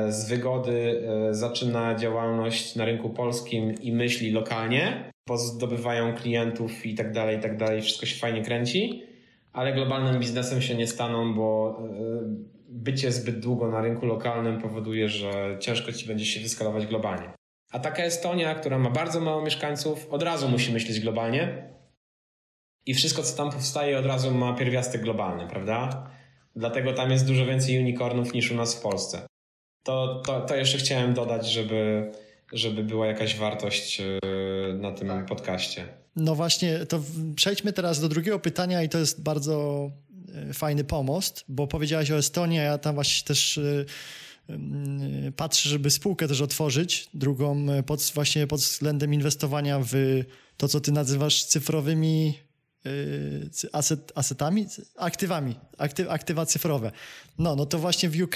z wygody e, zaczyna działalność na rynku polskim i myśli lokalnie, bo zdobywają klientów i tak dalej, i tak dalej, wszystko się fajnie kręci, ale globalnym biznesem się nie staną, bo e, bycie zbyt długo na rynku lokalnym powoduje, że ciężko ci będzie się wyskalować globalnie. A taka Estonia, która ma bardzo mało mieszkańców, od razu musi myśleć globalnie i wszystko, co tam powstaje, od razu ma pierwiastek globalny, prawda? Dlatego tam jest dużo więcej unicornów niż u nas w Polsce to, to, to jeszcze chciałem dodać, żeby, żeby była jakaś wartość e, na tym tak. podcaście. No właśnie, to przejdźmy teraz do drugiego pytania i to jest bardzo e, fajny pomost, bo powiedziałaś o Estonii, a ja tam właśnie też e, patrzę, żeby spółkę też otworzyć, drugą pod, właśnie pod względem inwestowania w to, co ty nazywasz cyfrowymi aset, asetami, aktywami, akty, aktywa cyfrowe. No, no to właśnie w UK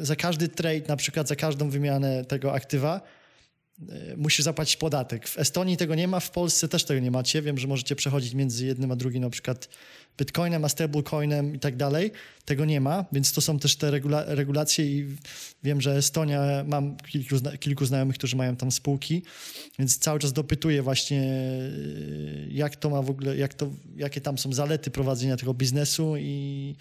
za każdy trade, na przykład za każdą wymianę tego aktywa, musisz zapłacić podatek. W Estonii tego nie ma, w Polsce też tego nie macie. Wiem, że możecie przechodzić między jednym a drugim, na przykład Bitcoinem, a stablecoinem i tak dalej. Tego nie ma, więc to są też te regula regulacje i wiem, że Estonia, mam kilku, zna kilku znajomych, którzy mają tam spółki, więc cały czas dopytuję właśnie, jak to ma w ogóle, jak to, jakie tam są zalety prowadzenia tego biznesu i,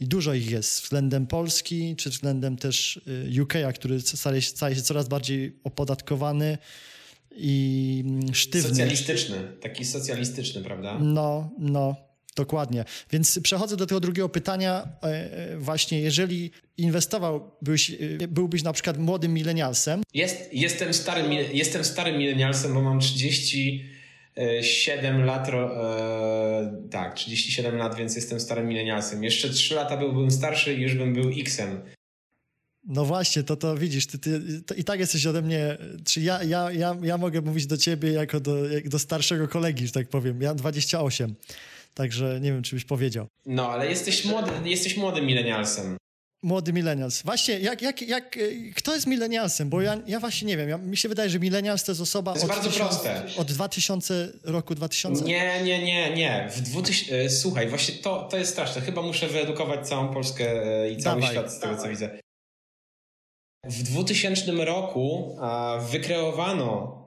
i dużo ich jest względem Polski, czy względem też y, UK, który staje, staje się coraz bardziej opodatkowany i sztywny. Socjalistyczny, taki socjalistyczny, prawda? No, no. Dokładnie. Więc przechodzę do tego drugiego pytania. E, e, właśnie, jeżeli inwestowałbyś, e, byłbyś na przykład młodym milenialsem. Jest, jestem, starym, jestem starym milenialsem, bo mam 37 lat. Tak, 37 lat, więc jestem starym milenialsem. Jeszcze 3 lata byłbym starszy i już bym był X-em. No właśnie, to to widzisz, ty, ty to i tak jesteś ode mnie, czy ja, ja, ja, ja mogę mówić do ciebie jako do, jak do starszego kolegi, że tak powiem. Ja 28. Także nie wiem, czy byś powiedział. No, ale jesteś młody, jesteś młodym milenialsem. Młody milenials. Właśnie, jak, jak, jak, kto jest milenialsem? Bo ja, ja właśnie nie wiem. Ja, mi się wydaje, że milenials to jest osoba to jest od, bardzo proste. od 2000 roku 2000. Nie, nie, nie, nie. W 2000, e, słuchaj, właśnie to, to jest straszne. Chyba muszę wyedukować całą Polskę e, i cały Dawaj. świat z tego, Dawaj. co widzę. W 2000 roku wykreowano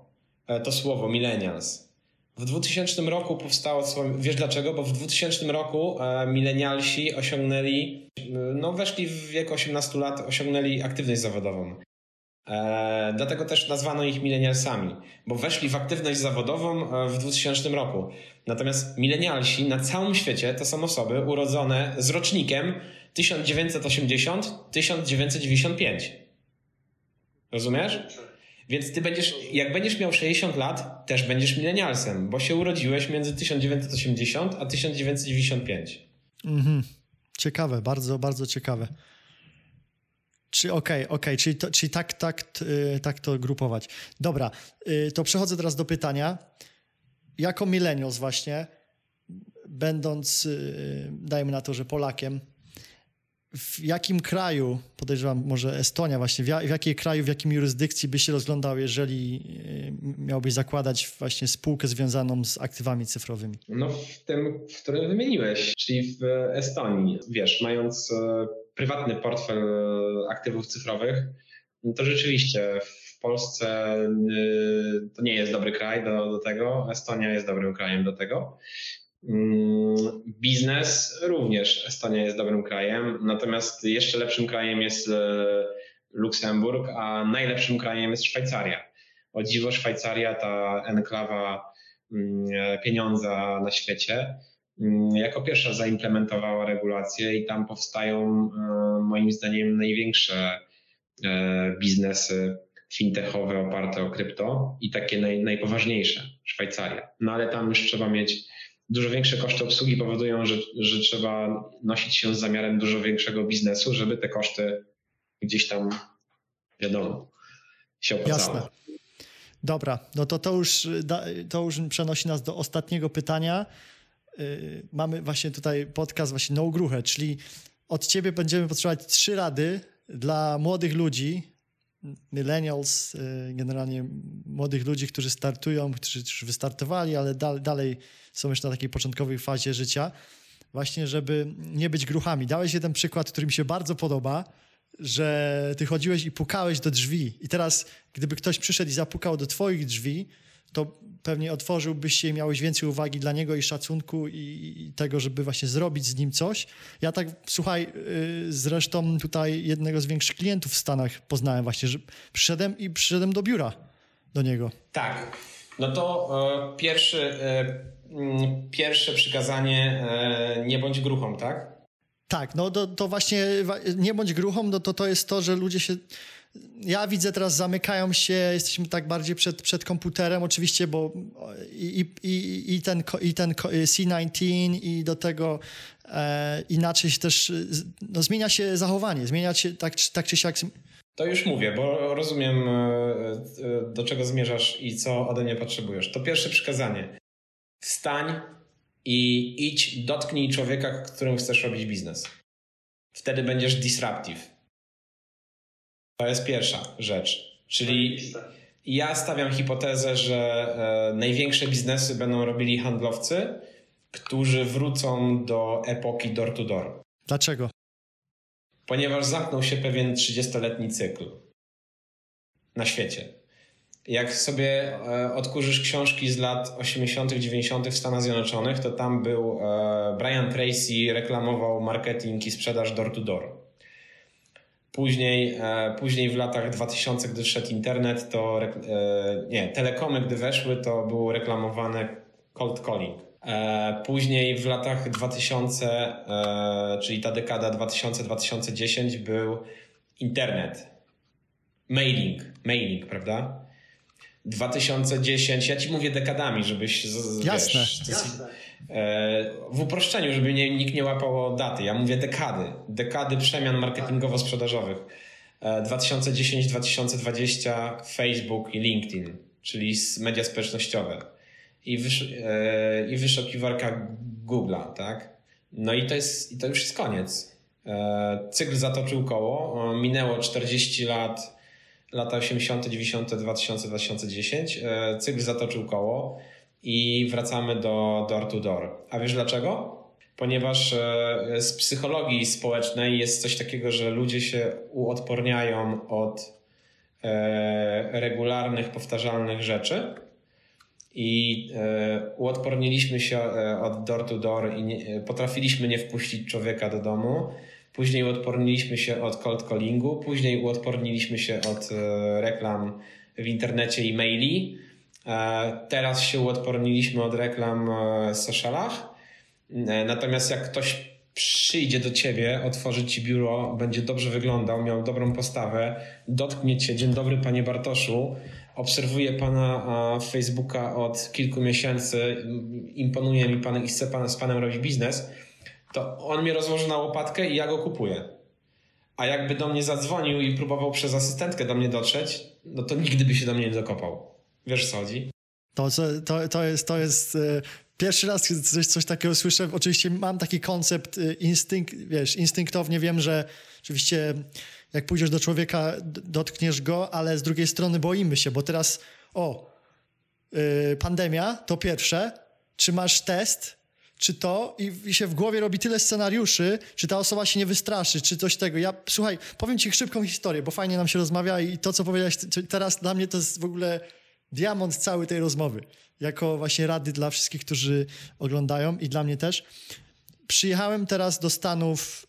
e, to słowo millennials. W 2000 roku powstało, wiesz dlaczego? Bo w 2000 roku e, milenialsi osiągnęli, e, no weszli w wiek 18 lat, osiągnęli aktywność zawodową. Dlatego też nazwano ich milenialsami, bo weszli w aktywność zawodową w 2000 roku. Natomiast milenialsi na całym świecie to są osoby urodzone z rocznikiem 1980-1995. Rozumiesz? Więc ty będziesz, jak będziesz miał 60 lat, też będziesz milenialsem, bo się urodziłeś między 1980 a 1995. Mhm. Ciekawe, bardzo, bardzo ciekawe. Czy okej, okay, okay, czyli, to, czyli tak, tak, yy, tak to grupować. Dobra, yy, to przechodzę teraz do pytania. Jako millennials właśnie, będąc, yy, dajmy na to, że Polakiem, w jakim kraju, podejrzewam może Estonia właśnie, w, w jakiej kraju, w jakim jurysdykcji byś się rozglądał, jeżeli y, miałbyś zakładać właśnie spółkę związaną z aktywami cyfrowymi? No w tym, w którym wymieniłeś, czyli w Estonii. Wiesz, mając e, prywatny portfel aktywów cyfrowych, no to rzeczywiście w Polsce to nie jest dobry kraj do, do tego. Estonia jest dobrym krajem do tego. Mm, biznes również Estonia jest dobrym krajem, natomiast jeszcze lepszym krajem jest e, Luksemburg, a najlepszym krajem jest Szwajcaria. O dziwo Szwajcaria, ta enklawa mm, pieniądza na świecie, mm, jako pierwsza zaimplementowała regulacje i tam powstają e, moim zdaniem największe e, biznesy fintechowe oparte o krypto i takie naj, najpoważniejsze, Szwajcaria. No ale tam już trzeba mieć dużo większe koszty obsługi powodują, że, że trzeba nosić się z zamiarem dużo większego biznesu, żeby te koszty gdzieś tam, wiadomo, się opłacały. Jasne. Dobra, no to to już, to już przenosi nas do ostatniego pytania. Y, mamy właśnie tutaj podcast właśnie No Gruchę, czyli od ciebie będziemy potrzebować trzy rady dla młodych ludzi, millennials, y, generalnie młodych ludzi, którzy startują, którzy już wystartowali, ale dalej są jeszcze na takiej początkowej fazie życia, właśnie żeby nie być gruchami. Dałeś jeden przykład, który mi się bardzo podoba, że ty chodziłeś i pukałeś do drzwi i teraz gdyby ktoś przyszedł i zapukał do twoich drzwi, to pewnie otworzyłbyś się i miałeś więcej uwagi dla niego i szacunku i, i tego, żeby właśnie zrobić z nim coś. Ja tak, słuchaj, yy, zresztą tutaj jednego z większych klientów w Stanach poznałem właśnie, że przyszedłem i przyszedłem do biura do niego. Tak. No to e, pierwszy, e, mm, pierwsze przykazanie e, nie bądź gruchą, tak? Tak, no to, to właśnie nie bądź gruchą, no to to jest to, że ludzie się ja widzę teraz, zamykają się, jesteśmy tak bardziej przed, przed komputerem, oczywiście, bo i, i, i ten, i ten C19 i do tego e, inaczej się też, no, zmienia się zachowanie, zmienia się tak, tak czy siak. To już mówię, bo rozumiem, e, e, do czego zmierzasz i co ode mnie potrzebujesz. To pierwsze przykazanie. Wstań i idź, dotknij człowieka, którym chcesz robić biznes. Wtedy będziesz disruptive to jest pierwsza rzecz. Czyli ja stawiam hipotezę, że e, największe biznesy będą robili handlowcy, którzy wrócą do epoki door-to-door. -door. Dlaczego? Ponieważ zamknął się pewien 30-letni cykl na świecie. Jak sobie e, odkurzysz książki z lat 80., 90. w Stanach Zjednoczonych, to tam był e, Brian Tracy, reklamował marketing i sprzedaż door-to-door. -door. Później, e, później w latach 2000, gdy wszedł internet, to e, nie, telekomy, gdy weszły, to było reklamowane cold calling. E, później w latach 2000, czyli ta dekada 2000-2010 był internet. Mailing, mailing, prawda? 2010, ja ci mówię dekadami, żebyś... Jasne, wiesz, jasne. E, w uproszczeniu, żeby nie, nikt nie łapał daty. Ja mówię dekady. Dekady przemian marketingowo-sprzedażowych. 2010-2020 e, Facebook i LinkedIn, czyli media społecznościowe. I, wysz, e, i wyszukiwarka Google'a, tak? No i to, jest, i to już jest koniec. Cykl zatoczył koło. Minęło 40 lat, lata 80., 90., 2000, 2010. Cykl zatoczył koło i wracamy do door to door. A wiesz dlaczego? Ponieważ e, z psychologii społecznej jest coś takiego, że ludzie się uodporniają od e, regularnych, powtarzalnych rzeczy i e, uodporniliśmy się od door to door i nie, potrafiliśmy nie wpuścić człowieka do domu. Później uodporniliśmy się od cold callingu, później uodporniliśmy się od reklam w internecie i maili teraz się uodporniliśmy od reklam w socialach. E, natomiast jak ktoś przyjdzie do ciebie, otworzy ci biuro, będzie dobrze wyglądał, miał dobrą postawę, dotknie cię, dzień dobry panie Bartoszu, obserwuję pana Facebooka od kilku miesięcy, imponuje mi pan i chce pan, z panem robić biznes, to on mnie rozłoży na łopatkę i ja go kupuję. A jakby do mnie zadzwonił i próbował przez asystentkę do mnie dotrzeć, no to nigdy by się do mnie nie dokopał. Wiesz co chodzi? To, to, to jest, to jest e, pierwszy raz coś, coś takiego słyszę. Oczywiście mam taki koncept, e, instynkt, wiesz, instynktownie wiem, że oczywiście jak pójdziesz do człowieka, dotkniesz go, ale z drugiej strony boimy się, bo teraz, o, yy, pandemia to pierwsze, czy masz test, czy to i, i, się w głowie robi tyle scenariuszy, czy ta osoba się nie wystraszy, czy coś tego. Ja, słuchaj, powiem ci szybką historię, bo fajnie nam się rozmawia i to, co powiedziałeś teraz dla mnie to jest w ogóle diamont całej tej rozmowy. Jako właśnie rady dla wszystkich, którzy oglądają i dla mnie też. Przyjechałem teraz do Stanów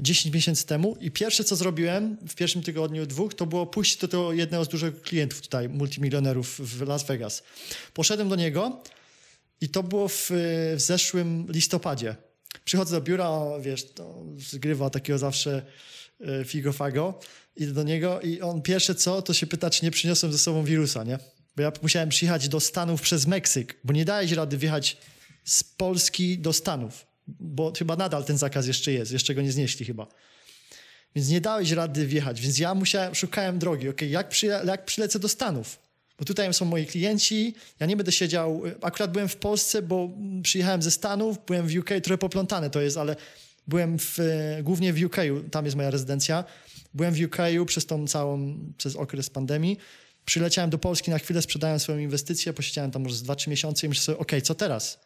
10 e, miesięcy temu i pierwsze, co zrobiłem w pierwszym tygodniu, dwóch, to było pójść do tego jednego z dużych klientów tutaj, multimilionerów w Las Vegas. Poszedłem do niego i to było w, w zeszłym listopadzie. Przychodzę do biura, wiesz, to zgrywa takiego zawsze e, figo fago. Idę do niego i on pierwsze co, to się pyta, czy nie przyniosłem ze sobą wirusa, nie? Bo ja musiałem przyjechać do Stanów przez Meksyk, bo nie dałeś rady wjechać z Polski do Stanów bo chyba nadal ten zakaz jeszcze jest, jeszcze go nie znieśli chyba. Więc nie dałeś rady wjechać, więc ja musiałem, szukałem drogi, ok, jak, jak przylecę do Stanów? Bo tutaj są moi klienci, ja nie będę siedział, akurat byłem w Polsce, bo przyjechałem ze Stanów, byłem w UK, trochę poplątane to jest, ale byłem w, głównie w UK, tam jest moja rezydencja, byłem w UK przez tą całą, przez okres pandemii, przyleciałem do Polski na chwilę, sprzedałem swoją inwestycję, posiedziałem tam może z 2-3 miesiące i myślę sobie, ok, co teraz?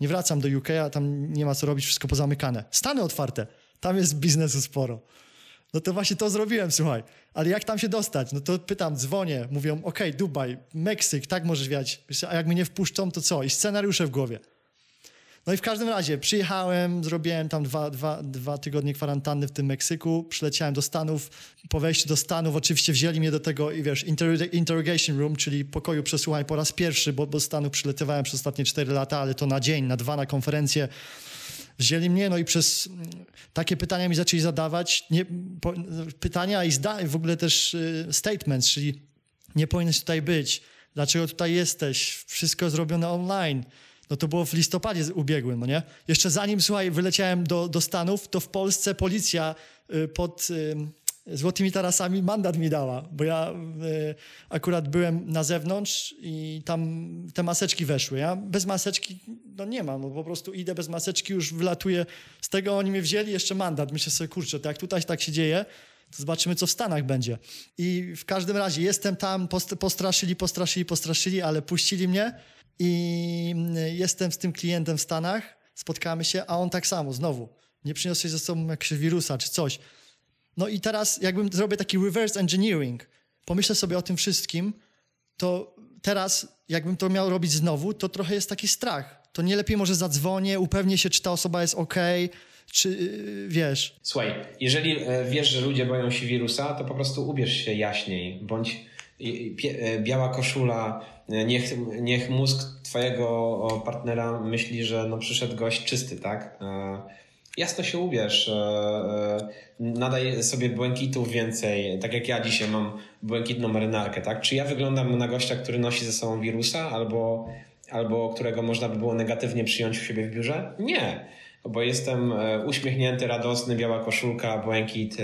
Nie wracam do UK, a tam nie ma co robić, wszystko pozamykane. Stany otwarte, tam jest biznesu sporo. No to właśnie to zrobiłem, słuchaj. Ale jak tam się dostać? No to pytam, dzwonię, mówią, ok, Dubaj, Meksyk, tak możesz wiać. A jak mnie nie wpuszczą, to co? I scenariusze w głowie. No i w każdym razie przyjechałem, zrobiłem tam dwa, dwa, dwa tygodnie kwarantanny w tym Meksyku, przyleciałem do Stanów. Po wejściu do Stanów oczywiście wzięli mnie do tego, i wiesz, inter interrogation room, czyli pokoju przesłuchań po raz pierwszy, bo do Stanów przyletywałem przez ostatnie cztery lata, ale to na dzień, na dwa, na konferencję. Wzięli mnie, no i przez takie pytania mi zaczęli zadawać. Nie, po, pytania i zda, w ogóle też y, statements, czyli nie powinieneś tutaj być, dlaczego tutaj jesteś, wszystko zrobione online no to było w listopadzie ubiegłym, no nie? Jeszcze zanim, słuchaj, wyleciałem do, do Stanów, to w Polsce policja y, pod Złotymi Tarasami mandat mi dała, bo ja y, akurat byłem na zewnątrz i tam te maseczki weszły. Ja bez maseczki, no nie mam, no po prostu idę bez maseczki, już wylatuję z tego, oni mnie wzięli, jeszcze mandat. Myślę sobie, kurczę, to jak tutaj tak się dzieje, zobaczymy, co w Stanach będzie. I w każdym razie jestem tam, postraszyli, postraszyli, postraszyli, ale puścili mnie i mm, jestem z tym klientem w Stanach, spotkamy się, a on tak samo, znowu. Nie przyniosłeś ze sobą jakiegoś wirusa czy coś. No i teraz jakbym zrobię taki reverse engineering, pomyślę sobie o tym wszystkim, to teraz jakbym to miał robić znowu, to trochę jest taki strach. To nie lepiej może zadzwonię, upewnię się, czy ta osoba jest ok, czy yy, wiesz. Słuchaj, jeżeli e, wiesz, że ludzie boją się wirusa, to po prostu ubierz się jaśniej, bądź e, biała koszula, niech, niech mózg twojego partnera myśli, że no przyszedł gość czysty, tak? E, jasno się ubierz, e, e, nadaj sobie błękitów więcej, tak jak ja dzisiaj mam błękitną marynarkę, tak? Czy ja wyglądam na gościa, który nosi ze sobą wirusa albo, albo którego można by było negatywnie przyjąć u siebie w biurze? Nie, bo jestem uśmiechnięty, radosny, biała koszulka, błękit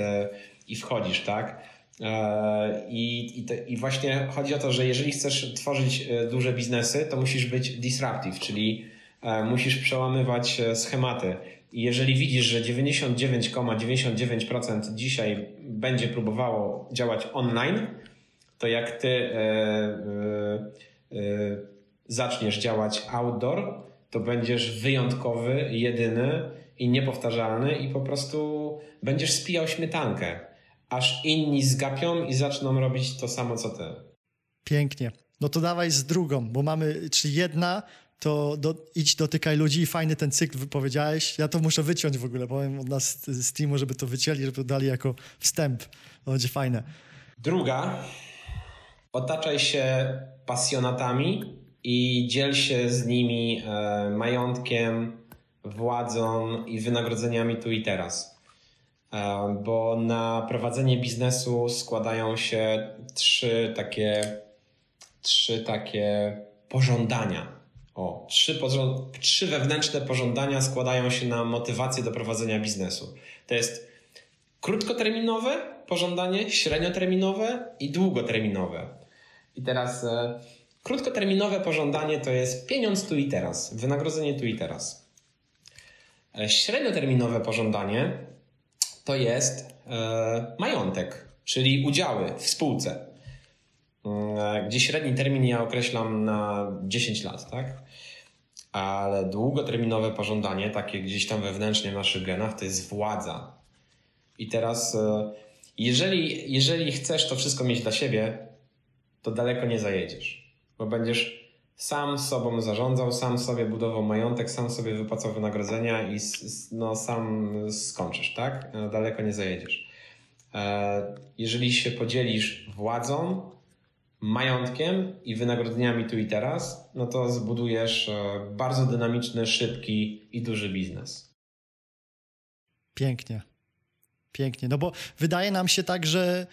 i wchodzisz, tak? E, I, i, te, I, właśnie chodzi o to, że jeżeli chcesz tworzyć e, duże biznesy, to musisz być disruptive, czyli e, musisz przełamywać schematy. I jeżeli widzisz, że 99,99% ,99 dzisiaj będzie próbowało działać online, to jak ty e, e, e, zaczniesz działać outdoor, to będziesz wyjątkowy, jedyny i niepowtarzalny i po prostu będziesz spijał śmietankę aż inni zgapią i zaczną robić to samo co ty. Pięknie. No to dawaj z drugą, bo mamy, czyli jedna, to do, idź dotykaj ludzi i fajny ten cykl wypowiedziałeś. Ja to muszę wyciąć w ogóle, powiem od nas z teamu, żeby to wycięli, żeby to dali jako wstęp. To będzie fajne. Druga, otaczaj się pasjonatami i dziel się z nimi e, majątkiem, władzą i wynagrodzeniami tu i teraz. E, bo na prowadzenie biznesu składają się trzy takie, trzy takie pożądania. O, trzy, trzy wewnętrzne pożądania składają się na motywację do prowadzenia biznesu. To jest krótkoterminowe pożądanie, średnioterminowe i długoterminowe. I teraz e, krótkoterminowe pożądanie to jest pieniądz tu i teraz, wynagrodzenie tu i teraz. E, średnioterminowe pożądanie to jest e, majątek, czyli udziały w spółce, e, gdzie średni termin ja określam na 10 lat, tak? Ale długoterminowe pożądanie, takie gdzieś tam wewnętrznie w naszych genach, to jest władza. I teraz, e, jeżeli, jeżeli chcesz to wszystko mieć dla siebie, to daleko nie zajedziesz, bo będziesz sam sobą zarządzał, sam sobie budował majątek, sam sobie wypłacał wynagrodzenia i no, sam skończysz, tak? E, daleko nie zajedziesz. E, jeżeli się podzielisz władzą, majątkiem i wynagrodzeniami tu i teraz, no to zbudujesz e, bardzo dynamiczny, szybki i duży biznes. Pięknie. Pięknie. No bo wydaje nam się tak, że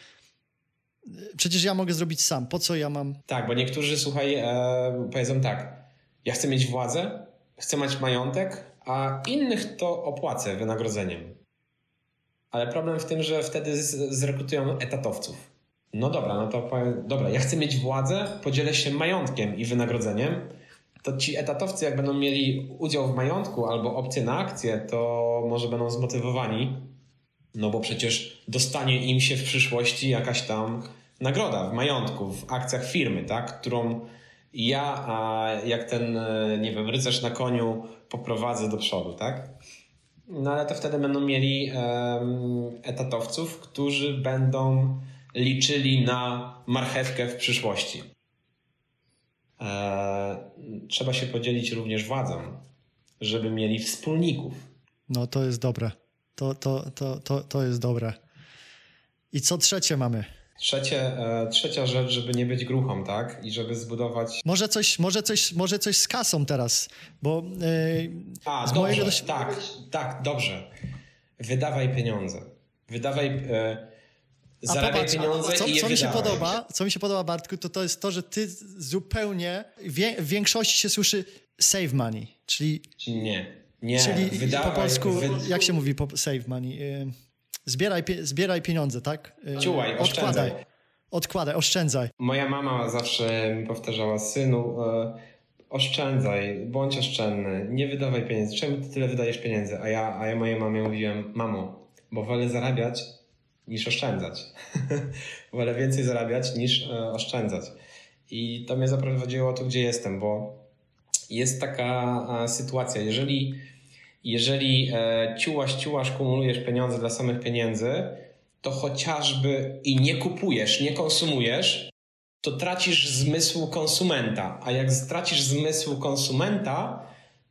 przecież ja mogę zrobić sam. Po co ja mam? Tak, bo niektórzy, słuchaj, e, powiedzą tak, ja chcę mieć władzę, chcę mieć majątek, a innych to opłacę wynagrodzeniem. Ale problem w tym, że wtedy zrekrutują etatowców. No dobra, no to powiem, dobra, ja chcę mieć władzę, podzielę się majątkiem i wynagrodzeniem, to ci etatowcy, jak będą mieli udział w majątku albo opcję na akcję, to może będą zmotywowani, no bo przecież dostanie im się w przyszłości jakaś tam nagroda w majątku, w akcjach firmy, tak? którą ja, a jak ten, e, nie wiem, rycerz na koniu poprowadzę do przodu, tak? No ale to wtedy będą mieli um, etatowców, którzy będą liczyli na marchewkę w przyszłości. E, trzeba się podzielić również władzą, żeby mieli wspólników. No to jest dobre. To, to, to, to, to jest dobre. I co trzecie mamy? Trzecie, e, trzecia rzecz, żeby nie być gruchą, tak? I żeby zbudować. Może coś, może coś, może coś z kasą teraz, bo. Yy, A, z dobrze, dość... tak, tak, dobrze. Wydawaj pieniądze. Wydawaj. Yy, zarabiaj popatrz, pieniądze co, i je co mi się podoba, Co mi się podoba, Bartku, to to jest to, że ty zupełnie. Wie, w większości się słyszy save money, czyli. Nie. Nie, Czyli wydawaj, po polsku, wy... jak się mówi po save money? Y, zbieraj, zbieraj pieniądze, tak? Y, Ciułaj, odkładaj. Odkładaj, oszczędzaj. Moja mama zawsze mi powtarzała, synu, e, oszczędzaj, bądź oszczędny, nie wydawaj pieniędzy. Czemu ty tyle wydajesz pieniędzy? A ja, a ja mojej mamie mówiłem, mamo, bo wolę zarabiać niż oszczędzać. wolę więcej zarabiać niż e, oszczędzać. I to mnie zaprowadziło tu, gdzie jestem, bo jest taka sytuacja, jeżeli, jeżeli e, ciułaś, ciułasz, kumulujesz pieniądze dla samych pieniędzy, to chociażby i nie kupujesz, nie konsumujesz, to tracisz zmysł konsumenta. A jak stracisz zmysł konsumenta,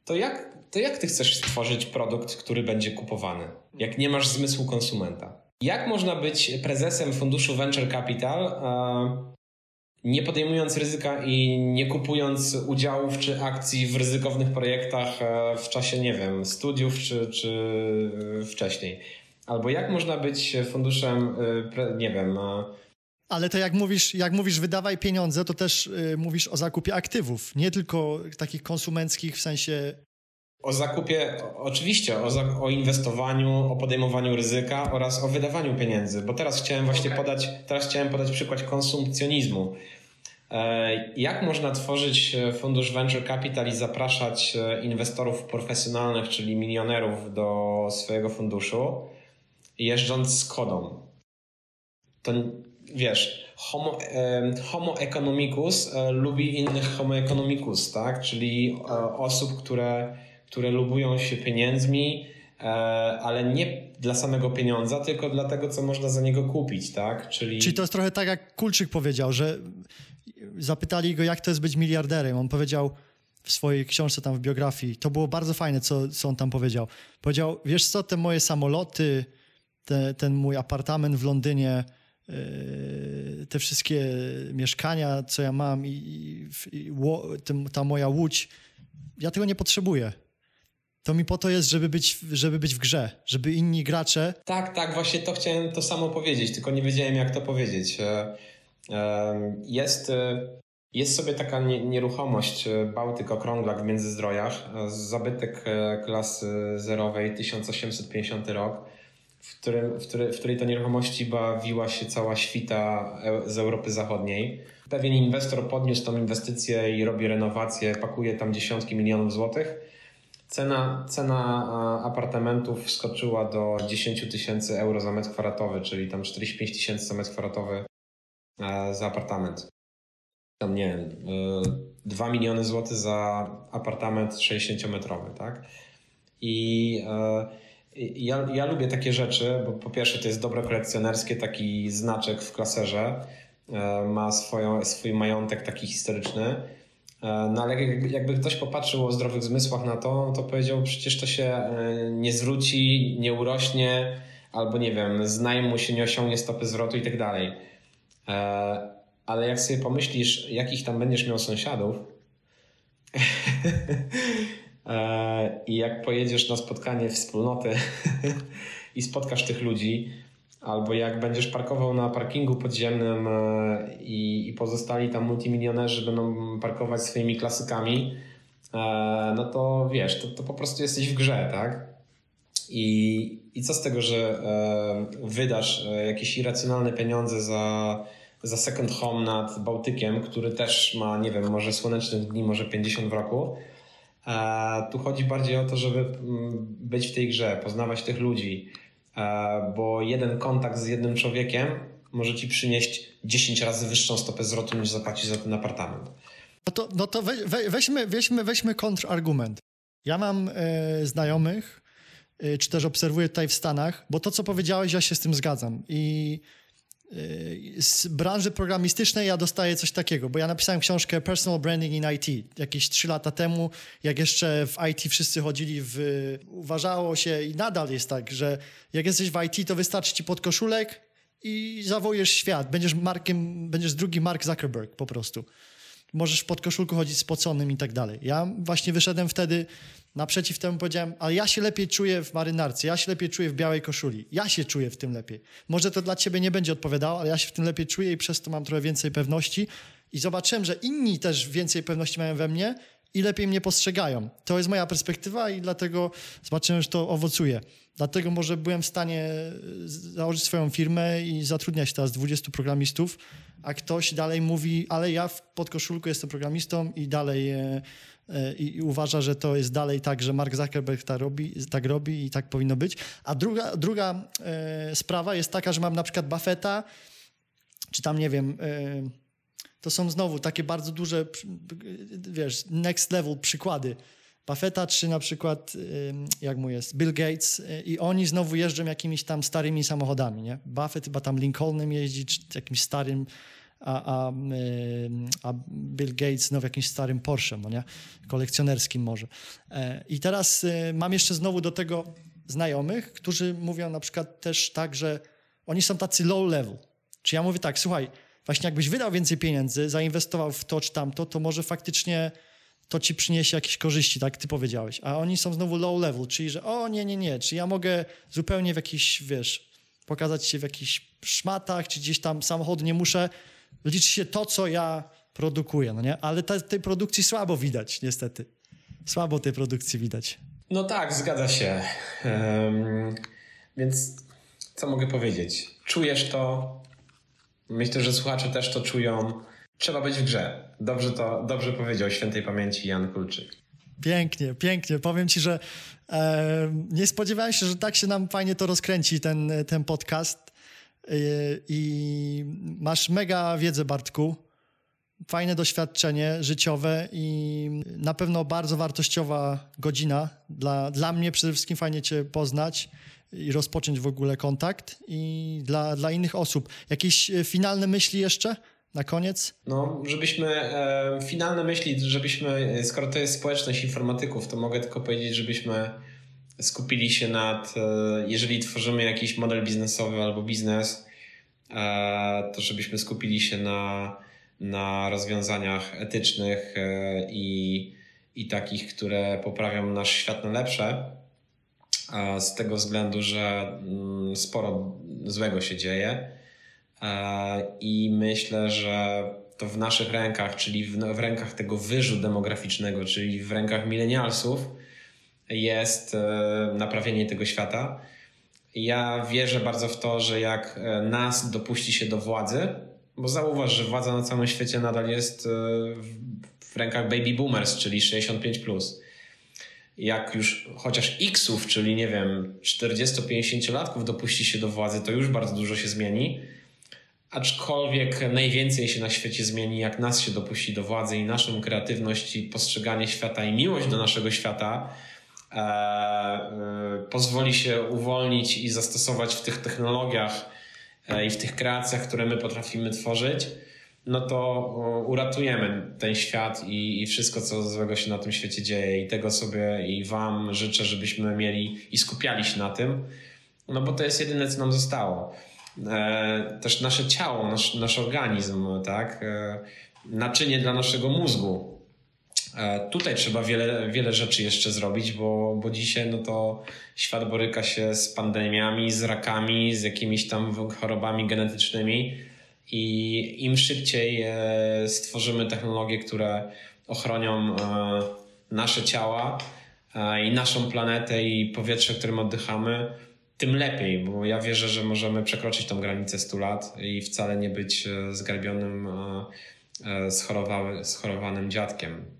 to jak, to jak ty chcesz stworzyć produkt, który będzie kupowany, jak nie masz zmysłu konsumenta? Jak można być prezesem funduszu Venture Capital, nie podejmując ryzyka i nie kupując udziałów czy akcji w ryzykownych projektach e, w czasie, nie wiem, studiów czy, czy e, wcześniej. Albo jak można być funduszem, e, nie wiem. Ale to jak mówisz, jak mówisz wydawaj pieniądze, to też mówisz o zakupie aktywów, nie tylko takich konsumenckich w sensie o zakupie, oczywiście, o, za, o, inwestowaniu, o podejmowaniu ryzyka oraz o wydawaniu pieniędzy, bo teraz chciałem właśnie okay. podać, teraz chciałem podać przykład konsumpcjonizmu. E, jak można tworzyć e, fundusz venture capital i zapraszać e, inwestorów profesjonalnych, czyli milionerów do swojego funduszu, jeżdżąc z kodą? To wiesz, homo, homo economicus lubi innych homo economicus, tak? czyli osób, które które lubują się pieniędzmi, e, ale nie dla samego pieniądza, tylko dla tego, co można za niego kupić, tak? Czyli, Czyli to jest trochę tak, jak Kulczyk powiedział, że zapytali go, jak to jest być miliarderem. On powiedział w swojej książce tam w biografii, to było bardzo fajne, co, co on tam powiedział. Powiedział, wiesz co, te moje samoloty, te, ten mój apartament w Londynie, e, te wszystkie mieszkania, co ja mam i, i, i ta moja łódź, ja tego nie potrzebuję to mi po to jest, żeby być, żeby być w grze, żeby inni gracze... Tak, tak, właśnie to chciałem to samo powiedzieć, tylko nie wiedziałem jak to powiedzieć. E, e, jest, e, jest sobie taka nieruchomość Bałtyk Okrąglak w Międzyzdrojach, zabytek klasy zerowej 1850 rok, w, którym, w, której, w której to nieruchomości bawiła się cała świta z Europy Zachodniej. Pewien inwestor podniósł tą inwestycję i robi renowację, pakuje tam dziesiątki milionów złotych. Cena, cena apartamentów wskoczyła do 10 tysięcy euro za metr kwadratowy, czyli tam 45 tysięcy za metr kwadratowy e, za apartament. Tam nie wiem, 2 e, miliony złotych za apartament 60-metrowy, tak? I e, ja, ja lubię takie rzeczy, bo po pierwsze to jest dobro kolekcjonerskie, taki znaczek w klaserze, ma swoją, swój majątek taki historyczny. E, no ale jakby, ktoś popatrzył o zdrowych zmysłach na to, to powiedział, przecież to się e, nie zwróci, nie urośnie, albo nie wiem, z najmu się nie osiągnie stopy zwrotu i tak dalej. E, ale jak sobie pomyślisz, jakich tam będziesz miał sąsiadów i jak pojedziesz na spotkanie wspólnoty i spotkasz tych ludzi, albo jak będziesz parkował na parkingu podziemnym e, i, i pozostali tam multimilionerzy będą parkować swoimi klasykami, e, no to wiesz, to, to po prostu jesteś w grze, tak? I, I co z tego, że e, wydasz jakieś irracjonalne pieniądze za, za second home nad Bałtykiem, który też ma, nie wiem, może słonecznych dni, może 50 w roku. Tu chodzi bardziej o to, żeby mm, być w tej grze, poznawać tych ludzi, bo jeden kontakt z jednym człowiekiem może ci przynieść 10 razy wyższą stopę zwrotu niż zapłacić za ten apartament. No to, no to we, we, weźmy, weźmy, weźmy kontrargument. Ja mam e, znajomych, e, czy też obserwuję tutaj w Stanach, bo to, co powiedziałeś, ja się z tym zgadzam. I e, z branży programistycznej ja dostaję coś takiego, bo ja napisałem książkę Personal Branding in IT jakieś 3 lata temu, jak jeszcze w IT wszyscy chodzili w... Uważało się i nadal jest tak, że jak jesteś w IT, to wystarczy ci podkoszulek i zawojesz świat. Będziesz Markiem, będziesz drugi Mark Zuckerberg po prostu. Możesz w podkoszulku chodzić spoconym i tak dalej. Ja właśnie wyszedłem wtedy naprzeciw temu, powiedziałem, ale ja się lepiej czuję w marynarce, ja się lepiej czuję w białej koszuli. Ja się czuję w tym lepiej. Może to dla ciebie nie będzie odpowiadało, ale ja się w tym lepiej czuję i przez to mam trochę więcej pewności. I zobaczyłem, że inni też więcej pewności mają we mnie i lepiej mnie postrzegają. To jest moja perspektywa i dlatego zobaczyłem, że to owocuje. Dlatego może byłem w stanie e, założyć swoją firmę i zatrudniać teraz 20 programistów, a ktoś dalej mówi, ale ja w podkoszulku jestem programistą i dalej e, e, i, uważa, że to jest dalej tak, że Mark Zuckerberg tak robi, tak robi i tak powinno być. A druga, druga sprawa jest taka, że mam na przykład Buffetta, czy tam, nie wiem to są znowu takie bardzo duże, wiesz, next level przykłady. Buffetta, czy na przykład, jak mu jest, Bill Gates y, i oni znowu jeżdżą jakimiś tam starymi samochodami, nie? Buffett chyba tam Lincolnem jeździ, czy jakimś starym, a, a, a Bill Gates znowu jakimś starym Porsche, no nie? Kolekcjonerskim może. E, I teraz y, mam jeszcze znowu do tego znajomych, którzy mówią na przykład też tak, że oni są tacy low level. Czy ja mówię tak, słuchaj, właśnie jakbyś wydał więcej pieniędzy, zainwestował w to czy tamto, to może faktycznie to ci przyniesie jakieś korzyści, tak ty powiedziałeś. A oni są znowu low level, czyli że o nie, nie, nie, czy ja mogę zupełnie w jakiś, wiesz, pokazać się w jakichś szmatach, czy gdzieś tam samochód nie muszę, liczy się to, co ja produkuję, no nie? Ale te, tej produkcji słabo widać, niestety. Słabo tej produkcji widać. No tak, zgadza się. Um, więc co mogę powiedzieć? Czujesz to, Myślę, że słuchacze też to czują. Trzeba być w grze. Dobrze to, dobrze powiedział świętej pamięci Jan Kulczyk. Pięknie, pięknie. Powiem ci, że e, nie spodziewałem się, że tak się nam fajnie to rozkręci, ten, ten podcast. E, I masz mega wiedzę, Bartku. Fajne doświadczenie życiowe i na pewno bardzo wartościowa godzina. Dla, dla mnie przede wszystkim fajnie Cię poznać i rozpocząć w ogóle kontakt i dla, dla innych osób. Jakieś e, finalne myśli jeszcze? Na koniec? No, żebyśmy, e, finalne myśli, żebyśmy, skoro to jest społeczność informatyków, to mogę tylko powiedzieć, żebyśmy skupili się nad, e, jeżeli tworzymy jakiś model biznesowy albo biznes, e, to żebyśmy skupili się na, na rozwiązaniach etycznych e, i i takich, które poprawią nasz świat na lepsze. Z tego względu, że mm, sporo złego się dzieje. I myślę, że to w naszych rękach, czyli w, w rękach tego wyżu demograficznego, czyli w rękach milenialsów, jest e, naprawienie tego świata. Ja wierzę bardzo w to, że jak e, nas dopuści się do władzy, bo zauważ, że władza na całym świecie nadal jest e, w rękach baby boomers, czyli 65. Plus. Jak już chociaż Xów, czyli nie wiem, 40-50-latków dopuści się do władzy, to już bardzo dużo się zmieni. Aczkolwiek najwięcej się na świecie zmieni, jak nas się dopuści do władzy i naszą kreatywność i postrzeganie świata i miłość do naszego świata e, e, pozwoli się uwolnić i zastosować w tych technologiach e, i w tych kreacjach, które my potrafimy tworzyć, no to uratujemy ten świat i, i wszystko, co złego się na tym świecie dzieje. I tego sobie i Wam życzę, żebyśmy mieli i skupiali się na tym, no bo to jest jedyne, co nam zostało. E, też nasze ciało, nasz, nasz organizm, tak? E, naczynie dla naszego mózgu. E, tutaj trzeba wiele, wiele rzeczy jeszcze zrobić, bo, bo dzisiaj no to świat boryka się z pandemiami, z rakami, z jakimiś tam chorobami genetycznymi i im szybciej stworzymy technologie, które ochronią nasze ciała i naszą planetę i powietrze, którym oddychamy, tym lepiej, bo ja wierzę, że możemy przekroczyć tą granicę 100 lat i wcale nie być e, zgarbionym, e, e, schorowanym dziadkiem.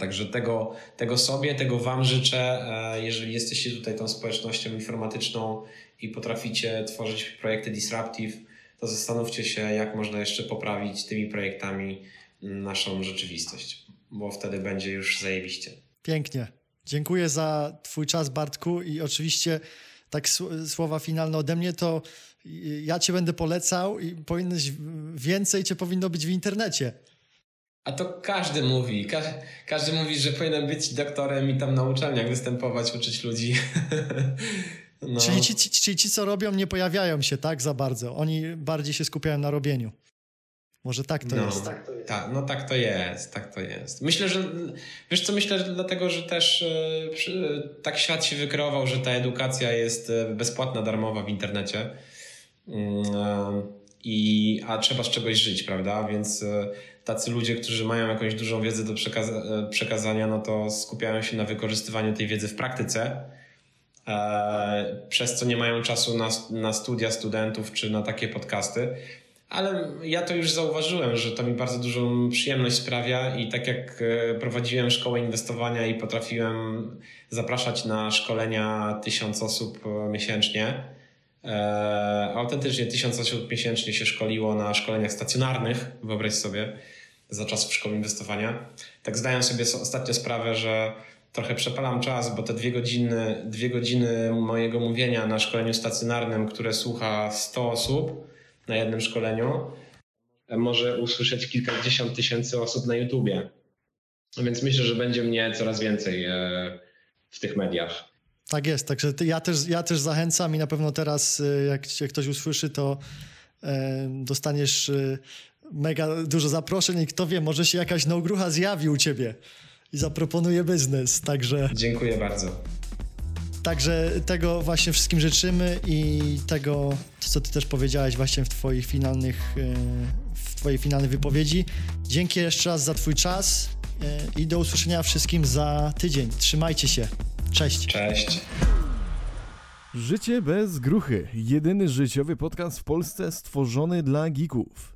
Także tego, tego sobie, tego Wam życzę. Jeżeli jesteście tutaj tą społecznością informatyczną i potraficie tworzyć projekty disruptive, to zastanówcie się, jak można jeszcze poprawić tymi projektami naszą rzeczywistość, bo wtedy będzie już zajebiście. Pięknie. Dziękuję za Twój czas, Bartku, i oczywiście tak słowa finalne ode mnie, to ja Cię będę polecał i powinieneś więcej Cię powinno być w internecie. A to każdy mówi. Ka każdy mówi, że powinien być doktorem i tam na uczelniach występować, uczyć ludzi. no. czyli, ci, ci, czyli ci, co robią, nie pojawiają się tak za bardzo. Oni bardziej się skupiają na robieniu. Może tak to no, jest. Tak to jest. Ta, no tak to jest, tak to jest. Myślę, że wiesz co, myślę, że dlatego, że też e, tak świat się wykreował, że ta edukacja jest e, bezpłatna, darmowa w internecie. Mm, e, I, a trzeba z czegoś żyć, prawda? Więc tacy ludzie, którzy mają jakąś dużą wiedzę do przekaza przekazania, no to skupiają się na wykorzystywaniu tej wiedzy w praktyce, przez co nie mają czasu na, na studia studentów czy na takie podcasty. Ale ja to już zauważyłem, że to mi bardzo dużą przyjemność sprawia i tak jak e, prowadziłem szkołę inwestowania i potrafiłem zapraszać na szkolenia tysiąc osób e, miesięcznie, e, autentycznie tysiąc osób miesięcznie się szkoliło na szkoleniach stacjonarnych, wyobraź sobie, za czasów szkoły inwestowania. Tak zdaję sobie ostatnio sprawę, że trochę przepalam czas, bo te dwie godziny, dwie godziny mojego mówienia na szkoleniu stacjonarnym, które słucha 100 osób, na jednym szkoleniu, może usłyszeć kilkadziesiąt tysięcy osób na YouTubie. Więc myślę, że będzie mnie coraz więcej e, w tych mediach. Tak jest, także ja też, ja też zachęcam i na pewno teraz, e, jak cię ktoś usłyszy, to e, dostaniesz mega dużo zaproszeń i kto wie, może się jakaś nogrucha zjawi u ciebie i zaproponuje biznes, także... Dziękuję bardzo. Także tego właśnie wszystkim życzymy i tego, co ty też powiedziałeś właśnie w twoich finalnych, e, w twojej finalnej wypowiedzi. Dzięki jeszcze raz za twój czas e, i do usłyszenia wszystkim za tydzień. Trzymajcie się. Cześć. Cześć. Życie bez gruchy. Jedyny życiowy podcast w Polsce stworzony dla geeków.